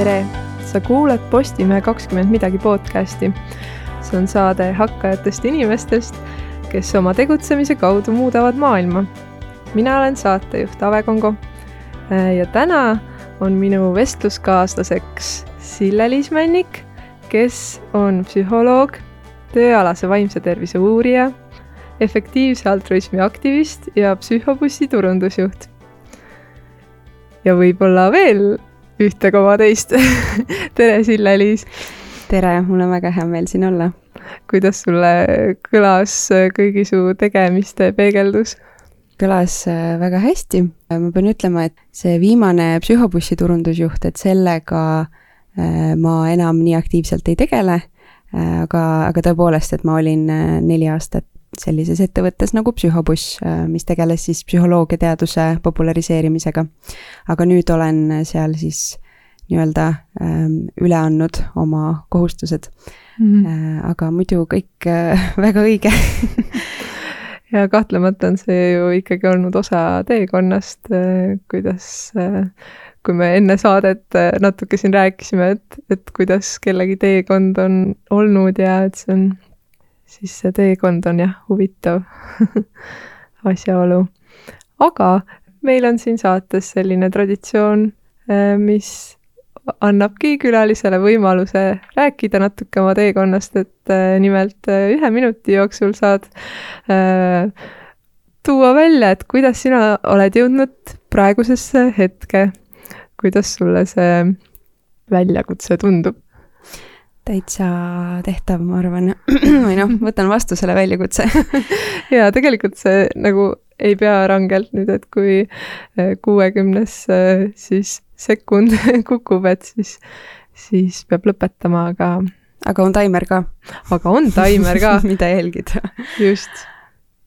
tere, sa kuulad Postimehe kakskümmend midagi podcasti. see on saade hakkajatest inimestest, kes oma tegutsemise kaudu muudavad maailma. mina olen saatejuht Ave Kongo ja täna on minu vestluskaaslaseks Sille-Liis Männik, kes on psühholoog, tööalase vaimse tervise uurija, efektiivse altruismi aktivist ja psühhobussi turundusjuht. ja võib-olla veel ühte koma teist tere, Sille-Liis! tere, mul on väga hea meel siin olla. kuidas sulle kõlas kõigi su tegemiste peegeldus? kõlas äh, väga hästi, ma pean ütlema, et see viimane psühhobussi turundusjuht, et sellega äh, ma enam nii aktiivselt ei tegele, äh, aga, aga tõepoolest, et ma olin neli aastat sellises ettevõttes nagu Psühhobuss, mis tegeles siis psühholoogiateaduse populariseerimisega. aga nüüd olen seal siis nii-öelda ähm, üle andnud oma kohustused mm. -hmm. aga muidu kõik väga õige ja kahtlemata on see ju ikkagi olnud osa teekonnast, kuidas, kui me enne saadet natuke siin rääkisime, et, et kuidas kellegi teekond on olnud ja et see on siis see teekond on jah, huvitav asjaolu. aga meil on siin saates selline traditsioon, eh, mis annabki külalisele võimaluse rääkida natuke oma teekonnast, et eh, nimelt eh, ühe minuti jooksul saad tuua välja, et kuidas sina oled jõudnud praegusesse hetke. kuidas sulle see väljakutse tundub? Täitsa tehtav, ma arvan. või noh, võtan vastu selle väljakutse ja tegelikult see nagu ei pea rangelt nüüd, et kui äh, kuuekümnes äh, siis sekund kukub, et siis, siis peab lõpetama, aga. aga on taimer ka. aga on taimer ka mida jälgida. just.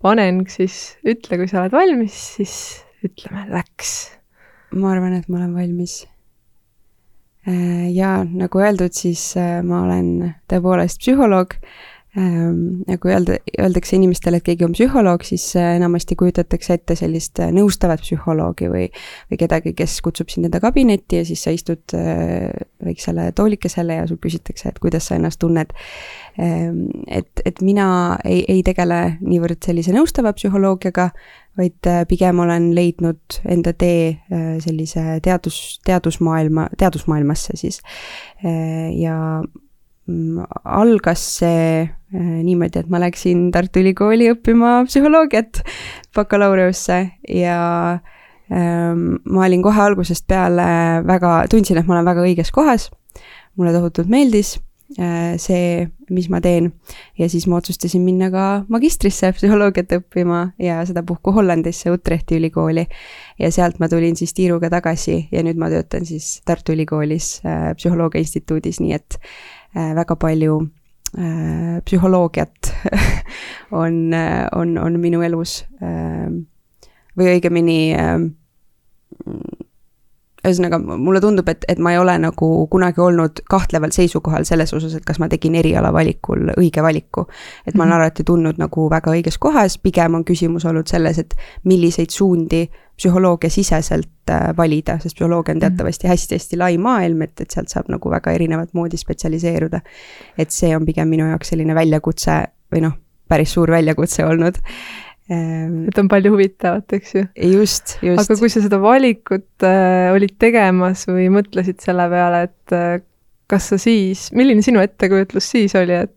panen siis, ütle, kui sa oled valmis, siis ütleme, läks. ma arvan, et ma olen valmis ja nagu öeldud, siis äh, ma olen tõepoolest psühholoog. Ja kui öelda, öeldakse inimestele, et keegi on psühholoog, siis äh, enamasti kujutatakse ette sellist nõustavat psühholoogi või, või kedagi, kes kutsub sind enda kabinetti ja siis sa istud väiksele toolikesele ja sul küsitakse, et kuidas sa ennast tunned. Ähm, et, et mina ei, ei tegele niivõrd sellise nõustava psühholoogiaga, vaid äh, pigem olen leidnud enda tee äh, sellise teadus, teadusmaailma, teadusmaailmasse siis. Äh, ja algas see niimoodi, et ma läksin Tartu Ülikooli õppima psühholoogiat bakalaureusesse ja ähm, ma olin kohe algusest peale väga, tundsin, et ma olen väga õiges kohas. mulle tohutult meeldis Äh, see, mis ma teen. ja siis ma otsustasin minna ka magistrisse psühholoogiat õppima ja sedapuhku Hollandisse Utrechti ülikooli. ja sealt ma tulin siis tiiruga tagasi ja nüüd ma töötan siis Tartu Ülikoolis äh, Psühholoogia Instituudis, nii et äh, väga palju psühholoogiat on, on, on minu elus. või õigemini ühesõnaga, mulle tundub, et, et ma ei ole nagu kunagi olnud kahtleval seisukohal selles osas, et kas ma tegin eriala valikul õige valiku. et ma olen mhm. alati tundnud nagu väga õiges kohas, pigem on küsimus olnud selles, et milliseid suundi psühholoogia siseselt äh, valida, sest psühholoogia on mhm. teatavasti hästi-hästi lai maailm, et, et sealt saab nagu väga erinevat moodi spetsialiseeruda. et see on pigem minu jaoks selline väljakutse või noh, päris suur väljakutse olnud et on palju huvitavat, eks ju. just, just. aga kui sa seda valikut äh, olid tegemas või mõtlesid selle peale, et äh, kas sa siis, milline sinu ettekujutlus siis oli, et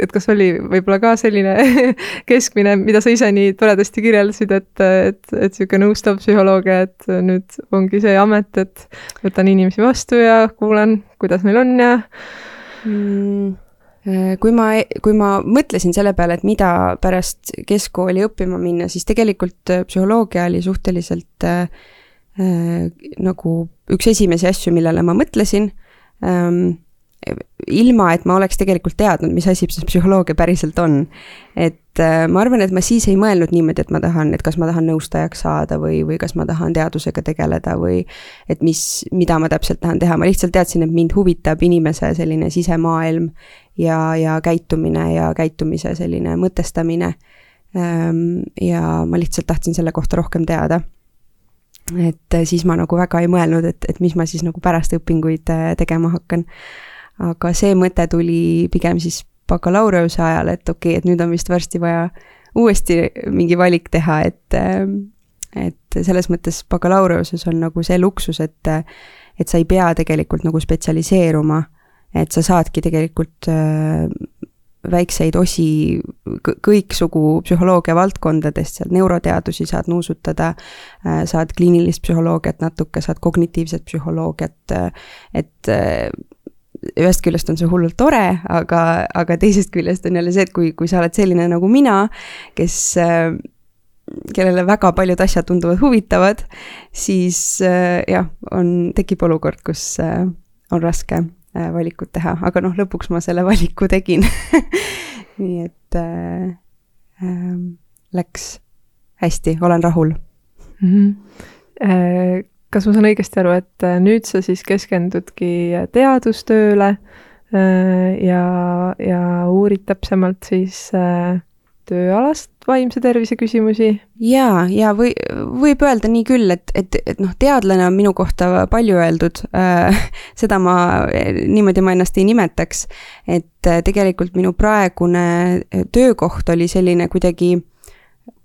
et kas oli võib-olla ka selline keskmine, mida sa ise nii toredasti kirjeldasid, et, et, et niisugune nõustav psühholoogia, et nüüd ongi see amet, et võtan inimesi vastu ja kuulan, kuidas neil on ja mm kui ma, kui ma mõtlesin selle peale, et mida pärast keskkooli õppima minna, siis tegelikult äh, psühholoogia oli suhteliselt äh, äh, nagu üks esimesi asju, millele ma mõtlesin ähm, ilma, et ma oleks tegelikult teadnud, mis asi see psühholoogia päriselt on. et äh, ma arvan, et ma siis ei mõelnud niimoodi, et ma tahan, et kas ma tahan nõustajaks saada või, või kas ma tahan teadusega tegeleda või et mis, mida ma täpselt tahan teha, ma lihtsalt teadsin, et mind huvitab inimese selline sisemaailm ja, ja käitumine ja käitumise selline mõtestamine. Ähm, ja ma lihtsalt tahtsin selle kohta rohkem teada et siis ma nagu väga ei mõelnud, et, et mis ma siis nagu pärast õpinguid tegema hakkan. aga see mõte tuli pigem siis bakalaureuse ajal, et okei okay,, et nüüd on vist varsti vaja uuesti mingi valik teha, et et selles mõttes bakalaureuses on nagu see luksus, et et sa ei pea tegelikult nagu spetsialiseeruma, et sa saadki tegelikult äh, väikseid osi kõiksugu psühholoogia valdkondadest, sealt neuroteadusi saad nuusutada, äh, saad kliinilist psühholoogiat natuke, saad kognitiivset psühholoogiat, et ühest küljest on see hullult tore, aga, aga teisest küljest on jälle see, et kui, kui sa oled selline nagu mina, kes kellele väga paljud asjad tunduvad huvitavad, siis äh, jah, on, tekib olukord, kus äh, on raske äh, valikut teha, aga noh, lõpuks ma selle valiku tegin nii et äh, äh, läks hästi, olen rahul mm. -hmm. Kas ma saan õigesti aru, et nüüd sa siis keskendudki teadustööle ja, ja uurid täpsemalt siis tööalast vaimse tervise küsimusi? jaa, ja või, võib öelda nii küll, et, et, et noh, teadlane on minu kohta palju öeldud äh,. seda ma, niimoodi ma ennast ei nimetaks. et äh, tegelikult minu praegune töökoht oli selline kuidagi,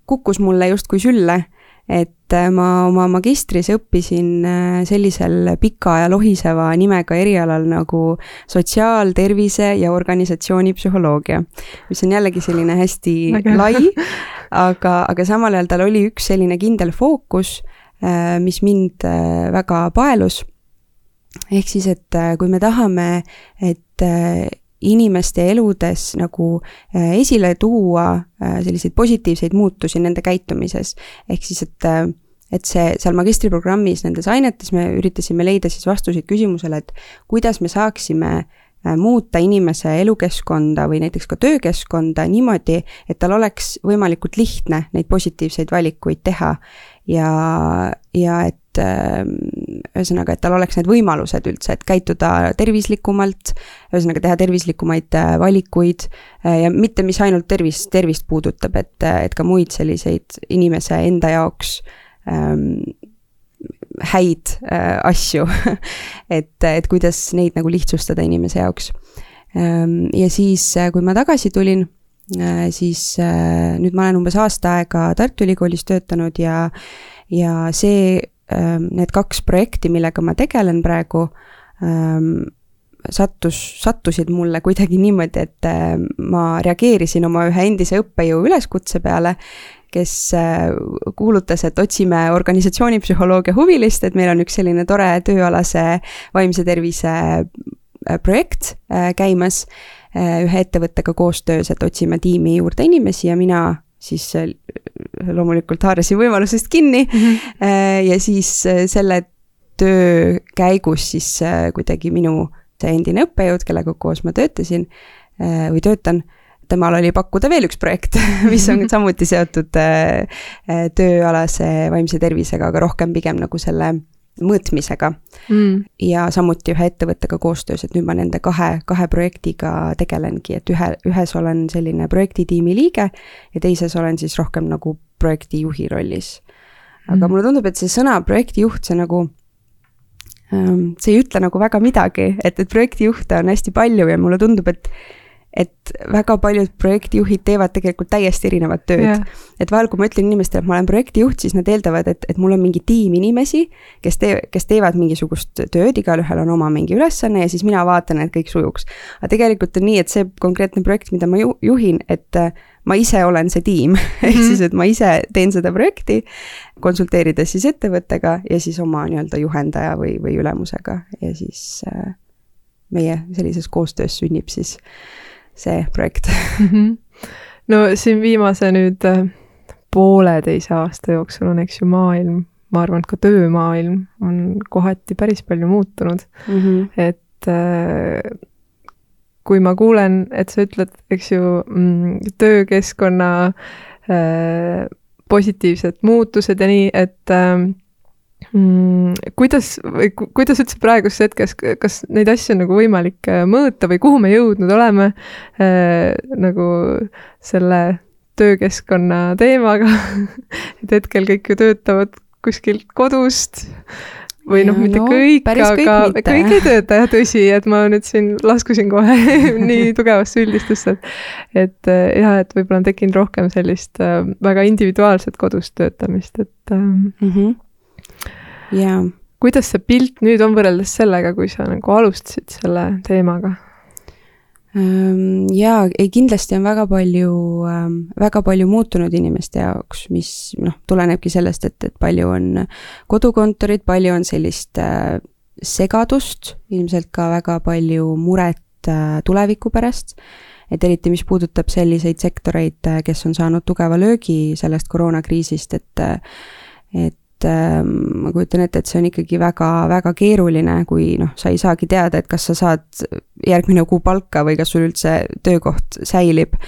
kukkus mulle justkui sülle et äh, ma oma magistris õppisin äh, sellisel pika ja lohiseva nimega erialal nagu sotsiaal, tervise ja organisatsioonipsühholoogia, mis on jällegi selline hästi Väga. lai, aga, aga samal ajal tal oli üks selline kindel fookus, äh, mis mind väga paelus. ehk siis, et kui me tahame, et inimeste eludes nagu äh, esile tuua äh, selliseid positiivseid muutusi nende käitumises. ehk siis, et, äh, et see seal magistriprogrammis nendes ainetes me üritasime leida siis vastuseid küsimusele, et kuidas me saaksime muuta inimese elukeskkonda või näiteks ka töökeskkonda niimoodi, et tal oleks võimalikult lihtne neid positiivseid valikuid teha. ja, ja et et ühesõnaga, et tal oleks need võimalused üldse, et käituda tervislikumalt, ühesõnaga teha tervislikumaid äh, valikuid äh, ja mitte, mis ainult tervist, tervist puudutab, et, et ka muid selliseid inimese enda jaoks ähm, häid äh, asju et, et kuidas neid nagu lihtsustada inimese jaoks ähm,. ja siis, äh, kui ma tagasi tulin äh,, siis äh, nüüd ma olen umbes aasta aega Tartu Ülikoolis töötanud ja, ja see Ähm, need kaks projekti, millega ma tegelen praegu, ähm, sattus, sattusid mulle kuidagi niimoodi, et äh, ma reageerisin oma ühe endise õppejõu üleskutse peale, kes äh, kuulutas, et otsime organisatsioonipsühholoogia huvilist, et meil on üks selline tore tööalase vaimse tervise äh, projekt käimas ühe ettevõttega koostöös, et otsime tiimi juurde inimesi ja mina siis äh, loomulikult haarasin võimalusest kinni mm. -hmm. ja siis äh, selle töö käigus siis kuidagi minu see endine õppejõud, kellega koos ma töötasin või töötan, temal oli pakkuda veel üks projekt, mis on samuti seotud tööalase vaimse tervisega, aga rohkem pigem nagu selle mõõtmisega mm.. ja samuti ühe ettevõttega koostöös, et nüüd ma nende kahe, kahe projektiga tegelengi, et ühe, ühes olen selline projektitiimi liige ja teises olen siis rohkem nagu projektijuhi rollis. aga mm. mulle tundub, et see sõna projektijuht, see nagu ähm, see ei ütle nagu väga midagi, et, et projektijuhte on hästi palju ja mulle tundub, et et väga paljud projektijuhid teevad tegelikult täiesti erinevat tööd yeah.. et vahel, kui ma ütlen inimestele, et ma olen projektijuht, siis nad eeldavad, et, et mul on mingi tiim inimesi, kes tee-, kes teevad mingisugust tööd, igalühel on oma mingi ülesanne ja siis mina vaatan, et kõik sujuks. aga tegelikult on nii, et see konkreetne projekt, mida ma ju-, juhin, et äh, ma ise olen see tiim mm, -hmm. ehk mhm. siis, et ma ise teen seda projekti, konsulteerides siis ettevõttega ja siis oma nii-öelda juhendaja või, või ülemusega ja siis äh, meie sellises koostöös sünnib siis see projekt mm. -hmm. no siin viimase nüüd äh, pooleteise aasta jooksul on, eks ju, maailm, ma arvan, et ka töömaailm on kohati päris palju muutunud mm. -hmm. et äh, kui ma kuulen, et sa ütled, eks ju, mm, töökeskkonna äh, positiivsed muutused ja nii, et kuidas, või kuidas üldse praeguses hetkes, kas neid asju on nagu võimalik äh, mõõta või kuhu me jõudnud oleme äh, nagu selle töökeskkonna teemaga et hetkel kõik ju töötavad kuskilt kodust või noh, mitte no, kõik, kõik aga mitte. kõik ei tööta jah, tõsi, et ma nüüd siin laskusin kohe nii tugevasse üldistusse, et et äh, jah, et võib-olla on tekkinud rohkem sellist äh, väga individuaalset kodus töötamist, et ähm, mm. -hmm. Jaa. kuidas see pilt nüüd on võrreldes sellega, kui sa nagu alustasid selle teemaga? Jaa, ei kindlasti on väga palju, väga palju muutunud inimeste jaoks, mis noh, tulenebki sellest, et, et palju on kodukontorid, palju on sellist äh, segadust, ilmselt ka väga palju muret äh, tuleviku pärast. et eriti, mis puudutab selliseid sektoreid, äh, kes on saanud tugeva löögi sellest koroonakriisist, et et et ähm, ma kujutan ette, et see on ikkagi väga-väga keeruline, kui noh, sa ei saagi teada, et kas sa saad järgmine kuu palka või kas sul üldse töökoht säilib.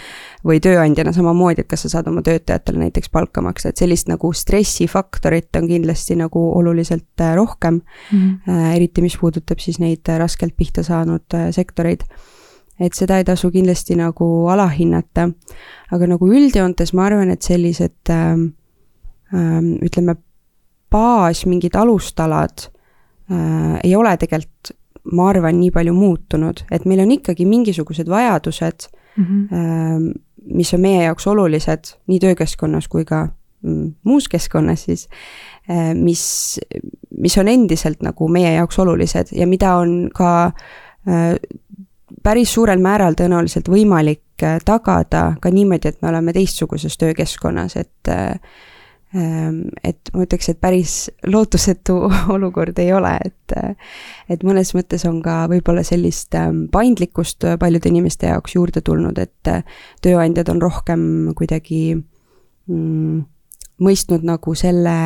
või tööandjana samamoodi, et kas sa saad oma töötajatele näiteks palka maksta, et sellist nagu stressifaktorit on kindlasti nagu oluliselt äh, rohkem mm. -hmm. eriti, mis puudutab siis neid raskelt pihta saanud äh, sektoreid et seda ei tasu kindlasti nagu alahinnata. aga nagu üldjoontes ma arvan, et sellised ähm, ähm, ütleme, baas, mingid alustalad äh, ei ole tegelikult, ma arvan, nii palju muutunud, et meil on ikkagi mingisugused vajadused mm, -hmm. äh, mis on meie jaoks olulised nii töökeskkonnas kui ka mm, muus keskkonnas siis äh,, mis, mis on endiselt nagu meie jaoks olulised ja mida on ka äh, päris suurel määral tõenäoliselt võimalik äh, tagada ka niimoodi, et me oleme teistsuguses töökeskkonnas, et et ma ütleks, et päris lootusetu olukord ei ole, et et mõnes mõttes on ka võib-olla sellist ähm, paindlikkust paljude inimeste jaoks juurde tulnud, et tööandjad on rohkem kuidagi mm, mõistnud nagu selle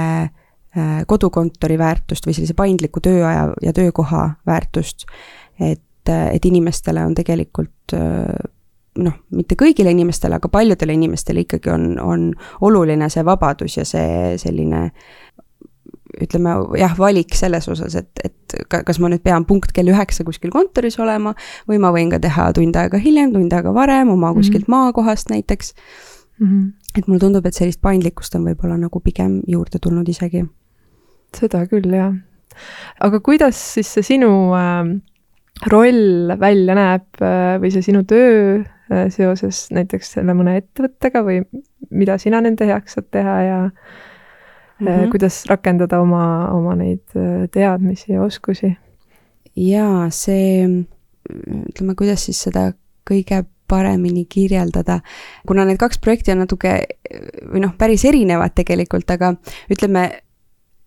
äh, kodukontori väärtust või sellise paindliku tööaja ja töökoha väärtust, et, et inimestele on tegelikult äh, noh, mitte kõigile inimestele, aga paljudele inimestele ikkagi on, on oluline see vabadus ja see selline ütleme jah, valik selles osas, et, et kas ma nüüd pean punkt kell üheksa kuskil kontoris olema või ma võin ka teha tund aega hiljem, tund aega varem oma mhm. kuskilt mm -hmm. maakohast näiteks mm. -hmm. et mulle tundub, et sellist paindlikkust on võib-olla nagu pigem juurde tulnud isegi. seda küll, jah. aga kuidas siis see sinu äh, roll välja näeb äh, või see sinu töö seoses näiteks selle mõne ettevõttega või mida sina nende heaks saad teha ja mm -hmm. kuidas rakendada oma, oma neid äh, teadmisi ja oskusi? jaa, see, ütleme, kuidas siis seda kõige paremini kirjeldada, kuna need kaks projekti on natuke või noh, päris erinevad tegelikult, aga ütleme,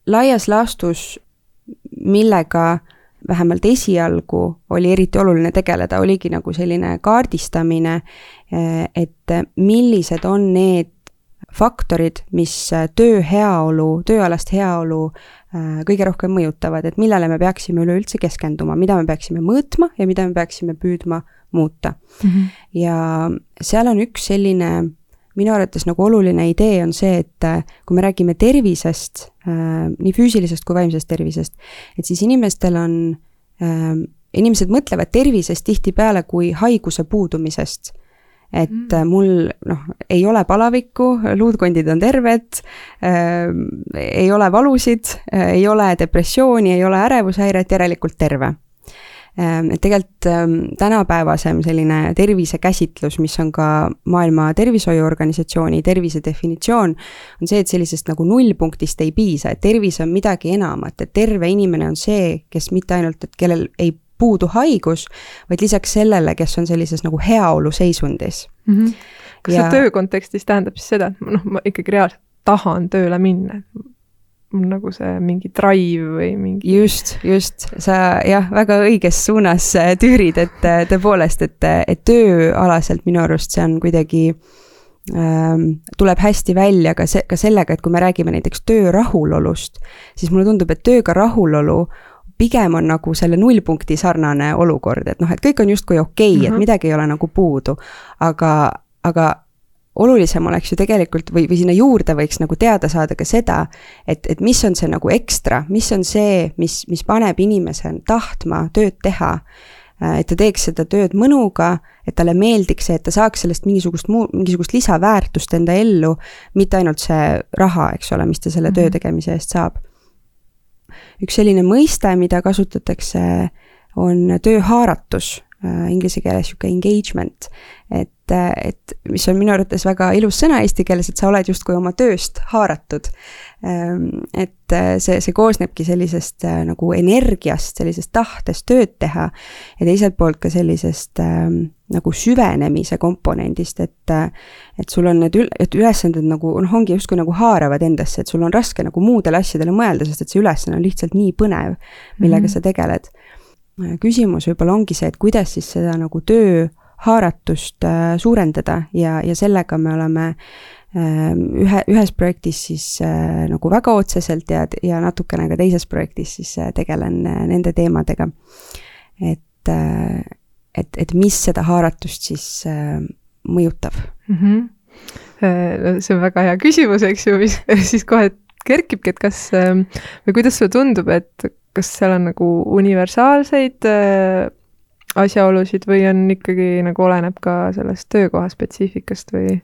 laias laastus, millega äh, vähemalt esialgu oli eriti oluline tegeleda, oligi nagu selline kaardistamine, et millised on need faktorid, mis töö heaolu, tööalast heaolu äh, kõige rohkem mõjutavad, et millele me peaksime üleüldse keskenduma, mida me peaksime mõõtma ja mida me peaksime püüdma muuta mm. -hmm. ja seal on üks selline minu arvates nagu oluline idee on see, et äh, kui me räägime tervisest, äh, nii füüsilisest kui vaimsest tervisest, et siis inimestel on, äh, inimesed mõtlevad tervisest tihtipeale kui haiguse puudumisest et mm. mul noh, ei ole palavikku, luudkondid on terved äh,, ei ole valusid äh,, ei ole depressiooni, ei ole ärevushäiret, järelikult terve et tegelikult ehm, tänapäevasem selline tervisekäsitlus, mis on ka Maailma Tervishoiuorganisatsiooni tervise definitsioon, on see, et sellisest nagu nullpunktist ei piisa, et tervis on midagi enamat, et terve inimene on see, kes mitte ainult, et kellel ei puudu haigus, vaid lisaks sellele, kes on sellises nagu heaolu seisundis mm. -hmm. kas ja... see töö kontekstis tähendab siis seda, et noh, ma ikkagi reaalselt tahan tööle minna, nagu see mingi drive või mingi. just, just, sa jah, väga õiges suunas äh, tüürid, et äh, tõepoolest, et, äh, et tööalaselt minu arust see on kuidagi ähm,. tuleb hästi välja ka see, ka sellega, et kui me räägime näiteks töö rahulolust, siis mulle tundub, et tööga rahulolu pigem on nagu selle nullpunkti sarnane olukord, et noh, et kõik on justkui okei okay, mm, -hmm. et mhm. midagi ei ole nagu puudu. aga, aga olulisem oleks ju tegelikult või, või sinna juurde võiks nagu teada saada ka seda, et, et mis on see nagu ekstra, mis on see, mis, mis paneb inimese tahtma tööd teha et ta teeks seda tööd mõnuga, et talle meeldiks see, et ta saaks sellest mingisugust muu, mingisugust lisaväärtust enda ellu, mitte ainult see raha, eks ole, mis ta selle mm -hmm. töö tegemise eest saab. üks selline mõiste, mida kasutatakse, on tööhaaratus Äh, inglise keeles sihuke engagement, et, äh, et mis on minu arvates väga ilus sõna eesti keeles, et sa oled justkui oma tööst haaratud. Ähm, et äh, see, see koosnebki sellisest nagu energiast, sellisest tahtest tööd teha ja teiselt poolt ka sellisest ähm, nagu süvenemise komponendist, et, et sul on need ül-, et ülesanded nagu noh, ongi justkui nagu haaravad endasse, et sul on raske nagu muudele asjadele mõelda, sest et see ülesanne on lihtsalt nii põnev, millega mm -hmm. sa tegeled küsimus võib-olla ongi see, et kuidas siis seda nagu töö haaratust äh, suurendada ja, ja sellega me oleme ähm, ühe, ühes projektis siis äh, nagu väga otseselt ja, ja natukene ka teises projektis siis äh, tegelen nende teemadega. et, et, et mis seda haaratust siis mõjutab mm? -hmm. see on väga hea küsimus, eks ju, mis siis kohe kerkibki, et kas või kuidas sulle tundub, et kas seal on nagu universaalseid asjaolusid või on ikkagi nagu oleneb ka sellest töökoha spetsiifikast või,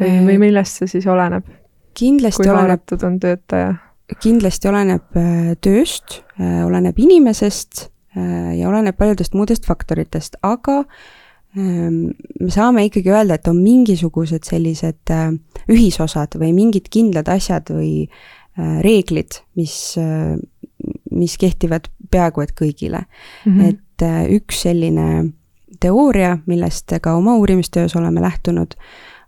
või, või äh, millest see siis oleneb? kindlasti oleneb. on töötaja? kindlasti oleneb äh, tööst, oleneb inimesest ja oleneb paljudest muudest faktoritest, aga ähm, me saame ikkagi öelda, et on mingisugused sellised ühisosad või mingid kindlad asjad või reeglid, mis mis kehtivad peaaegu et kõigile mm. -hmm. Et äh, üks selline teooria, millest ka oma uurimistöös oleme lähtunud,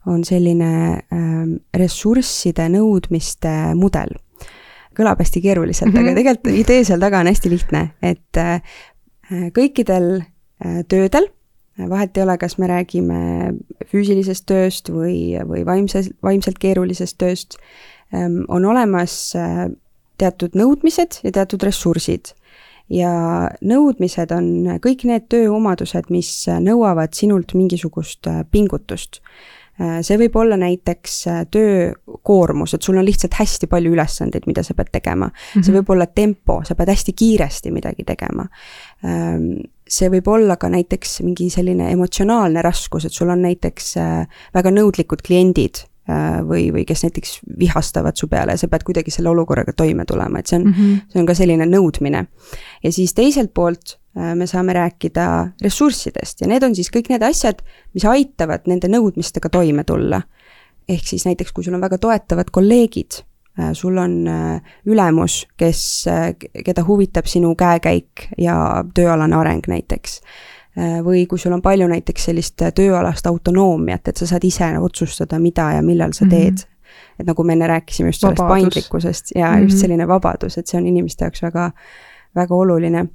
on selline ähm, ressursside nõudmiste mudel. kõlab hästi keeruliselt mm, -hmm. aga mhm. tegelikult idee seal taga on hästi lihtne, et äh, kõikidel äh, töödel, vahet ei ole, kas me räägime füüsilisest tööst või, või vaimses, vaimselt keerulisest tööst, ähm, on olemas teatud nõudmised ja teatud ressursid. Ja nõudmised on kõik need tööomadused, mis nõuavad sinult mingisugust äh, pingutust äh, see võib olla näiteks äh, töökoormus, et sul on lihtsalt hästi palju ülesandeid, mida sa pead tegema mm. -hmm. see võib olla tempo, sa pead hästi kiiresti midagi tegema. Ähm, see võib olla ka näiteks mingi selline emotsionaalne raskus, et sul on näiteks väga nõudlikud kliendid või, või kes näiteks vihastavad su peale ja sa pead kuidagi selle olukorraga toime tulema, et see on mm, -hmm. see on ka selline nõudmine. ja siis teiselt poolt äh, me saame rääkida ressurssidest ja need on siis kõik need asjad, mis aitavad nende nõudmistega toime tulla. ehk siis näiteks, kui sul on väga toetavad kolleegid, äh, sul on ülemus, kes, keda huvitab sinu käekäik ja tööalane areng näiteks Äh, või kui sul on palju näiteks sellist äh, tööalast autonoomiat, et sa saad ise otsustada, mida ja millal sa teed mm. -hmm. et nagu me enne rääkisime just sellest vabadus. paindlikkusest ja mm -hmm. just mhm. selline vabadus, et see on inimeste jaoks väga, väga oluline.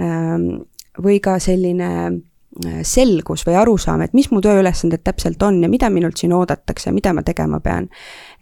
Ähm, või ka selline Äh, selgus või arusaam, et mis mu tööülesanded täpselt on ja mida minult siin oodatakse, mida ma tegema pean.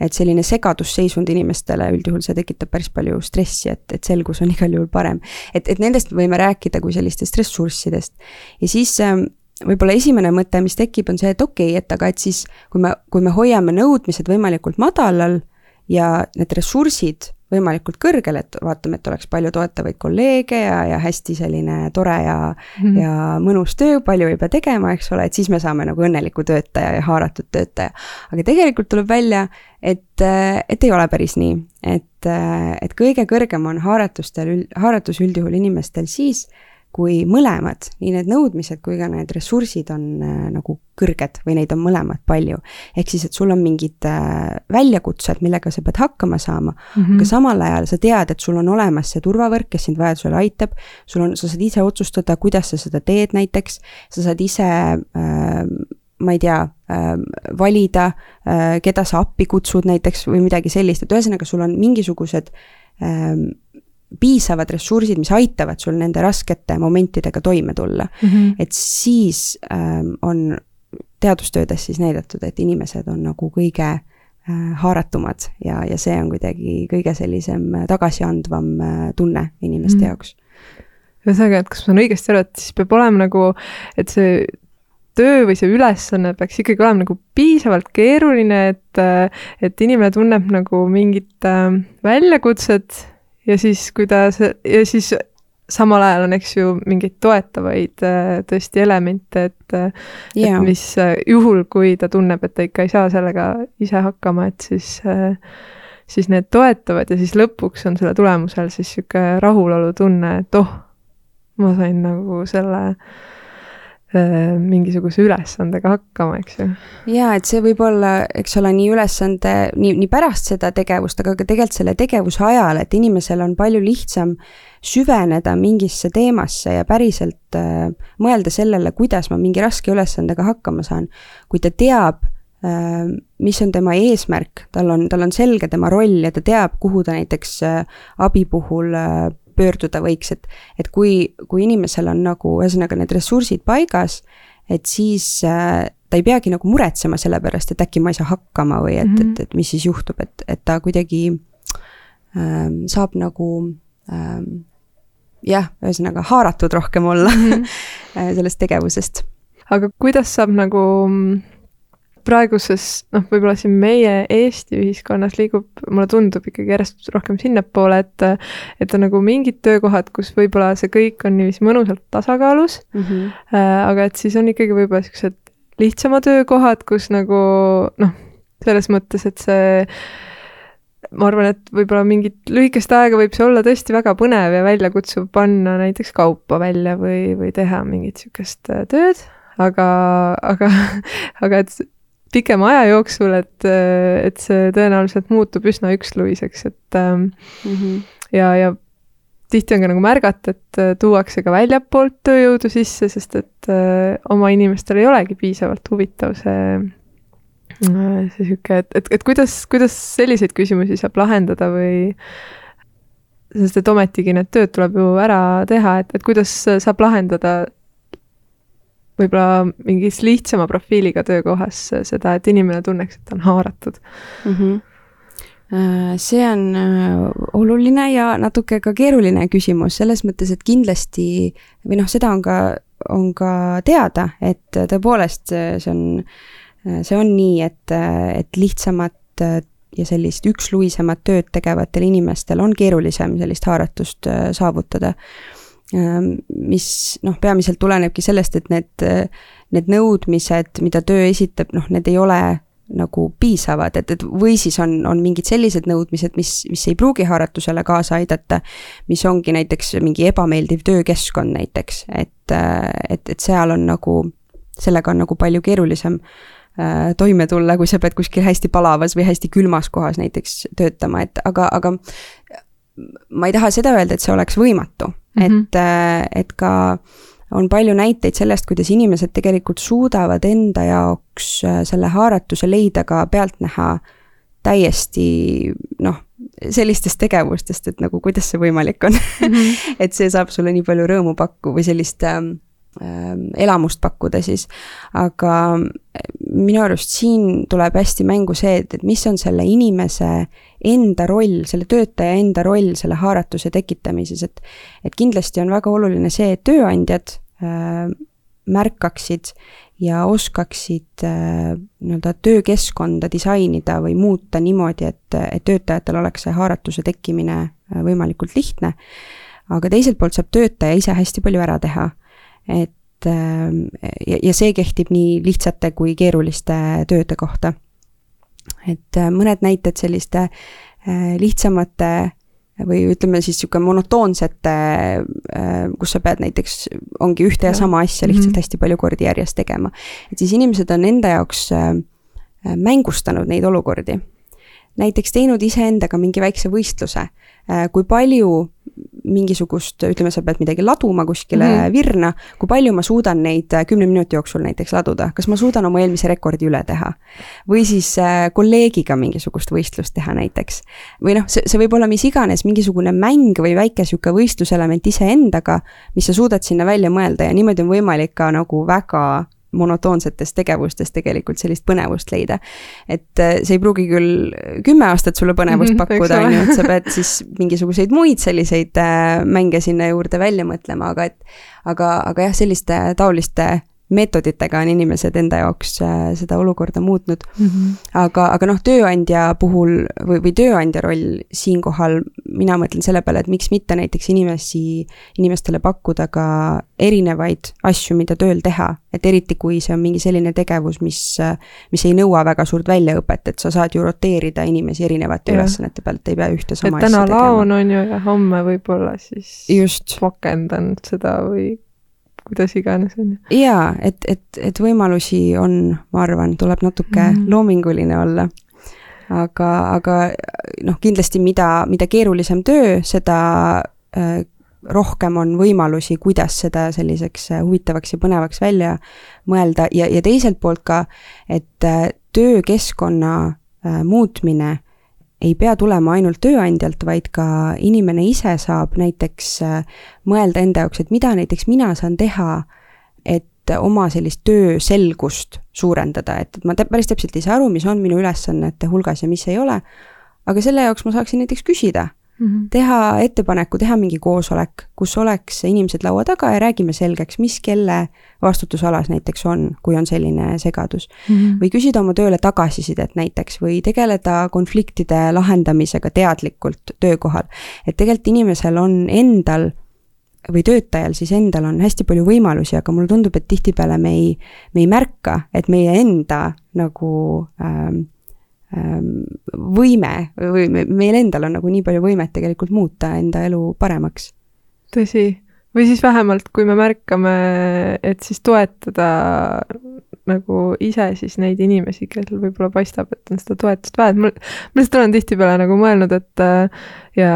et selline segadusseisund inimestele üldjuhul see tekitab päris palju stressi, et, et selgus on igal juhul parem. et, et nendest võime rääkida kui sellistest ressurssidest. ja siis ähm, võib-olla esimene mõte, mis tekib, on see, et okei okay,, et aga et siis, kui me, kui me hoiame nõudmised võimalikult madalal ja need ressursid võimalikult kõrgel, et vaatame, et oleks palju toetavaid kolleege ja, ja hästi selline tore ja mm, -hmm. ja mõnus töö, palju ei pea tegema, eks ole, et siis me saame nagu õnneliku töötaja ja haaratud töötaja. aga tegelikult tuleb välja, et, et ei ole päris nii, et, et kõige kõrgem on haaratustel, haaratus üldjuhul inimestel siis, kui mõlemad, nii need nõudmised kui ka need ressursid on äh, nagu kõrged või neid on mõlemad palju. ehk siis, et sul on mingid äh, väljakutsed, millega sa pead hakkama saama mm, -hmm. aga samal ajal sa tead, et sul on olemas see turvavõrk, kes sind vajadusel aitab, sul on, sa saad ise otsustada, kuidas sa seda teed näiteks, sa saad ise äh, ma ei tea äh,, valida äh,, keda sa appi kutsud näiteks või midagi sellist, et ühesõnaga, sul on mingisugused äh, piisavad ressursid, mis aitavad sul nende raskete momentidega toime tulla mm. -hmm. et siis ähm, on teadustöödes siis näidatud, et inimesed on nagu kõige äh, haaratumad ja, ja see on kuidagi kõige sellisem tagasiandvam äh, tunne inimeste mm -hmm. jaoks. ühesõnaga, et kas ma saan õigesti aru, et siis peab olema nagu, et see töö või see ülesanne peaks ikkagi olema nagu piisavalt keeruline, et, äh, et inimene tunneb nagu mingit äh, väljakutset ja siis, kui ta, ja siis samal ajal on, eks ju, mingeid toetavaid äh, tõesti elemente, et yeah., et mis juhul, kui ta tunneb, et ta ikka ei saa sellega ise hakkama, et siis siis need toetavad ja siis lõpuks on selle tulemusel siis niisugune rahulolutunne, et oh, ma sain nagu selle äh, mingisuguse ülesandega hakkama, eks ju. jaa, et see võib olla, eks ole, nii ülesande, nii, nii pärast seda tegevust, aga ka tegelikult selle tegevuse ajal, et inimesel on palju lihtsam süveneda mingisse teemasse ja päriselt äh, mõelda sellele, kuidas ma mingi raske ülesandega hakkama saan. kui ta teab äh,, mis on tema eesmärk, tal on, tal on selge tema roll ja ta teab, kuhu ta näiteks äh, abi puhul äh, pöörduda võiks, et, et kui, kui inimesel on nagu ühesõnaga need ressursid paigas, et siis äh, ta ei peagi nagu muretsema selle pärast, et äkki ma ei saa hakkama või et mm, -hmm. et, et mis siis juhtub, et, et ta kuidagi ähm, saab nagu ähm, jah, ühesõnaga haaratud rohkem olla mm -hmm. sellest tegevusest. aga kuidas saab nagu praeguses, noh, võib-olla siin meie Eesti ühiskonnas liigub, mulle tundub ikkagi järjest rohkem sinnapoole, et et on nagu mingid töökohad, kus võib-olla see kõik on niiviisi mõnusalt tasakaalus mm, -hmm. aga et siis on ikkagi võib-olla niisugused lihtsama töökohad, kus nagu noh, selles mõttes, et see ma arvan, et võib-olla mingit lühikest aega võib see olla tõesti väga põnev ja väljakutsuv panna näiteks kaupa välja või, või teha mingit niisugust tööd, aga, aga, aga et pikema aja jooksul, et, et see tõenäoliselt muutub üsna üksluiseks, et mm -hmm. ja, ja tihti on ka nagu märgata, et äh, tuuakse ka väljapoolt tööjõudu sisse, sest et äh, oma inimestel ei olegi piisavalt huvitav see, äh, see sihuke, et, et, et kuidas, kuidas selliseid küsimusi saab lahendada või sest et ometigi need tööd tuleb ju ära teha, et, et kuidas saab lahendada võib-olla mingis lihtsama profiiliga töökohas seda, et inimene tunneks, et ta on haaratud mm. -hmm see on äh, oluline ja natuke ka keeruline küsimus selles mõttes, et kindlasti või noh, seda on ka, on ka teada, et tõepoolest see on, see on nii, et, et lihtsamat ja sellist üksluisemat tööd tegevatel inimestel on keerulisem sellist haaratust äh, saavutada mis noh, peamiselt tulenebki sellest, et need, need nõudmised, mida töö esitab, noh, need ei ole nagu piisavad, et, et või siis on, on mingid sellised nõudmised, mis, mis ei pruugi haaratusele kaasa aidata, mis ongi näiteks mingi ebameeldiv töökeskkond näiteks, et, et, et seal on nagu, sellega on nagu palju keerulisem äh, toime tulla, kui sa pead kuskil hästi palavas või hästi külmas kohas näiteks töötama, et aga, aga ma ei taha seda öelda, et see oleks võimatu mm, -hmm. et, äh, et ka on palju näiteid sellest, kuidas inimesed tegelikult suudavad enda jaoks äh, selle haaratuse leida ka pealtnäha täiesti noh, sellistest tegevustest, et nagu kuidas see võimalik on mm. -hmm. et see saab sulle nii palju rõõmu pakku või sellist ähm, ähm elamust pakkuda siis. aga minu arust siin tuleb hästi mängu see, et, et mis on selle inimese enda roll, selle töötaja enda roll selle haaratuse tekitamises, et et kindlasti on väga oluline see, et tööandjad äh, märkaksid ja oskaksid äh, nii-öelda töökeskkonda disainida või muuta niimoodi, et, et töötajatel oleks see haaratuse tekkimine äh, võimalikult lihtne. aga teiselt poolt saab töötaja ise hästi palju ära teha. Et äh, ja, ja see kehtib nii lihtsate kui keeruliste tööde kohta et äh, mõned näited selliste äh, lihtsamate või ütleme siis niisugune monotoonsete, äh, kus sa pead näiteks, ongi ühte ja sama asja lihtsalt -hmm. hästi palju kordi järjest tegema. et siis inimesed on enda jaoks mängustanud neid olukordi. Näiteks teinud iseendaga mingi väikse võistluse, kui palju mingisugust, ütleme, sa pead midagi laduma kuskile mm -hmm. virna, kui palju ma suudan neid äh, kümne minuti jooksul näiteks laduda, kas ma suudan oma eelmise rekordi üle teha? või siis äh, kolleegiga mingisugust võistlust teha näiteks. või noh, see, see võib olla mis iganes, mingisugune mäng või väike sihuke võistluselement iseendaga, mis sa suudad sinna välja mõelda ja niimoodi on võimalik ka nagu väga monotoonsetest tegevustest tegelikult sellist põnevust leida. et äh, see ei pruugi küll kümme aastat sulle põnevust mhm, pakkuda, on ju, et sa pead siis mingisuguseid muid selliseid äh, mänge sinna juurde välja mõtlema, aga et aga, aga jah, selliste taoliste meetoditega on inimesed enda jaoks äh, seda olukorda muutnud mm. -hmm. aga, aga noh, tööandja puhul või, või tööandja roll siinkohal, mina mõtlen selle peale, et miks mitte näiteks inimesi, inimestele pakkuda ka erinevaid asju, mida tööl teha. et eriti, kui see on mingi selline tegevus, mis, mis ei nõua väga suurt väljaõpet, et sa saad ju roteerida inimesi erinevate ülesannete pealt, ei pea ühte sama et täna laon on ju ja homme võib-olla siis just pakendan seda või kuidas iganes, on ju. jaa, et, et, et võimalusi on, ma arvan, tuleb natuke mm -hmm. loominguline olla. aga, aga noh, kindlasti mida, mida keerulisem töö, seda äh, rohkem on võimalusi, kuidas seda selliseks äh, huvitavaks ja põnevaks välja mõelda ja, ja teiselt poolt ka, et äh, töökeskkonna äh, muutmine ei pea tulema ainult tööandjalt, vaid ka inimene ise saab näiteks äh, mõelda enda jaoks, et mida näiteks mina saan teha, et oma sellist tööselgust suurendada, et ma päris täpselt ei saa aru, mis on minu ülesannete hulgas ja mis ei ole, aga selle jaoks ma saaksin näiteks küsida mm. -hmm. teha ettepaneku, teha mingi koosolek, kus oleks inimesed laua taga ja räägime selgeks, mis kelle vastutusalas näiteks on, kui on selline segadus mm. -hmm. või küsida oma tööle tagasisidet näiteks või tegeleda konfliktide lahendamisega teadlikult töökohal. et tegelikult inimesel on endal või töötajal siis endal on hästi palju võimalusi, aga mulle tundub, et tihtipeale me ei, me ei märka, et meie enda nagu ähm, võime või meil endal on nagu nii palju võimet tegelikult muuta enda elu paremaks. tõsi, või siis vähemalt, kui me märkame, et siis toetada nagu ise siis neid inimesi, kellel võib-olla paistab, et on seda toetust vaja, et mul, ma lihtsalt olen tihtipeale nagu mõelnud, et ja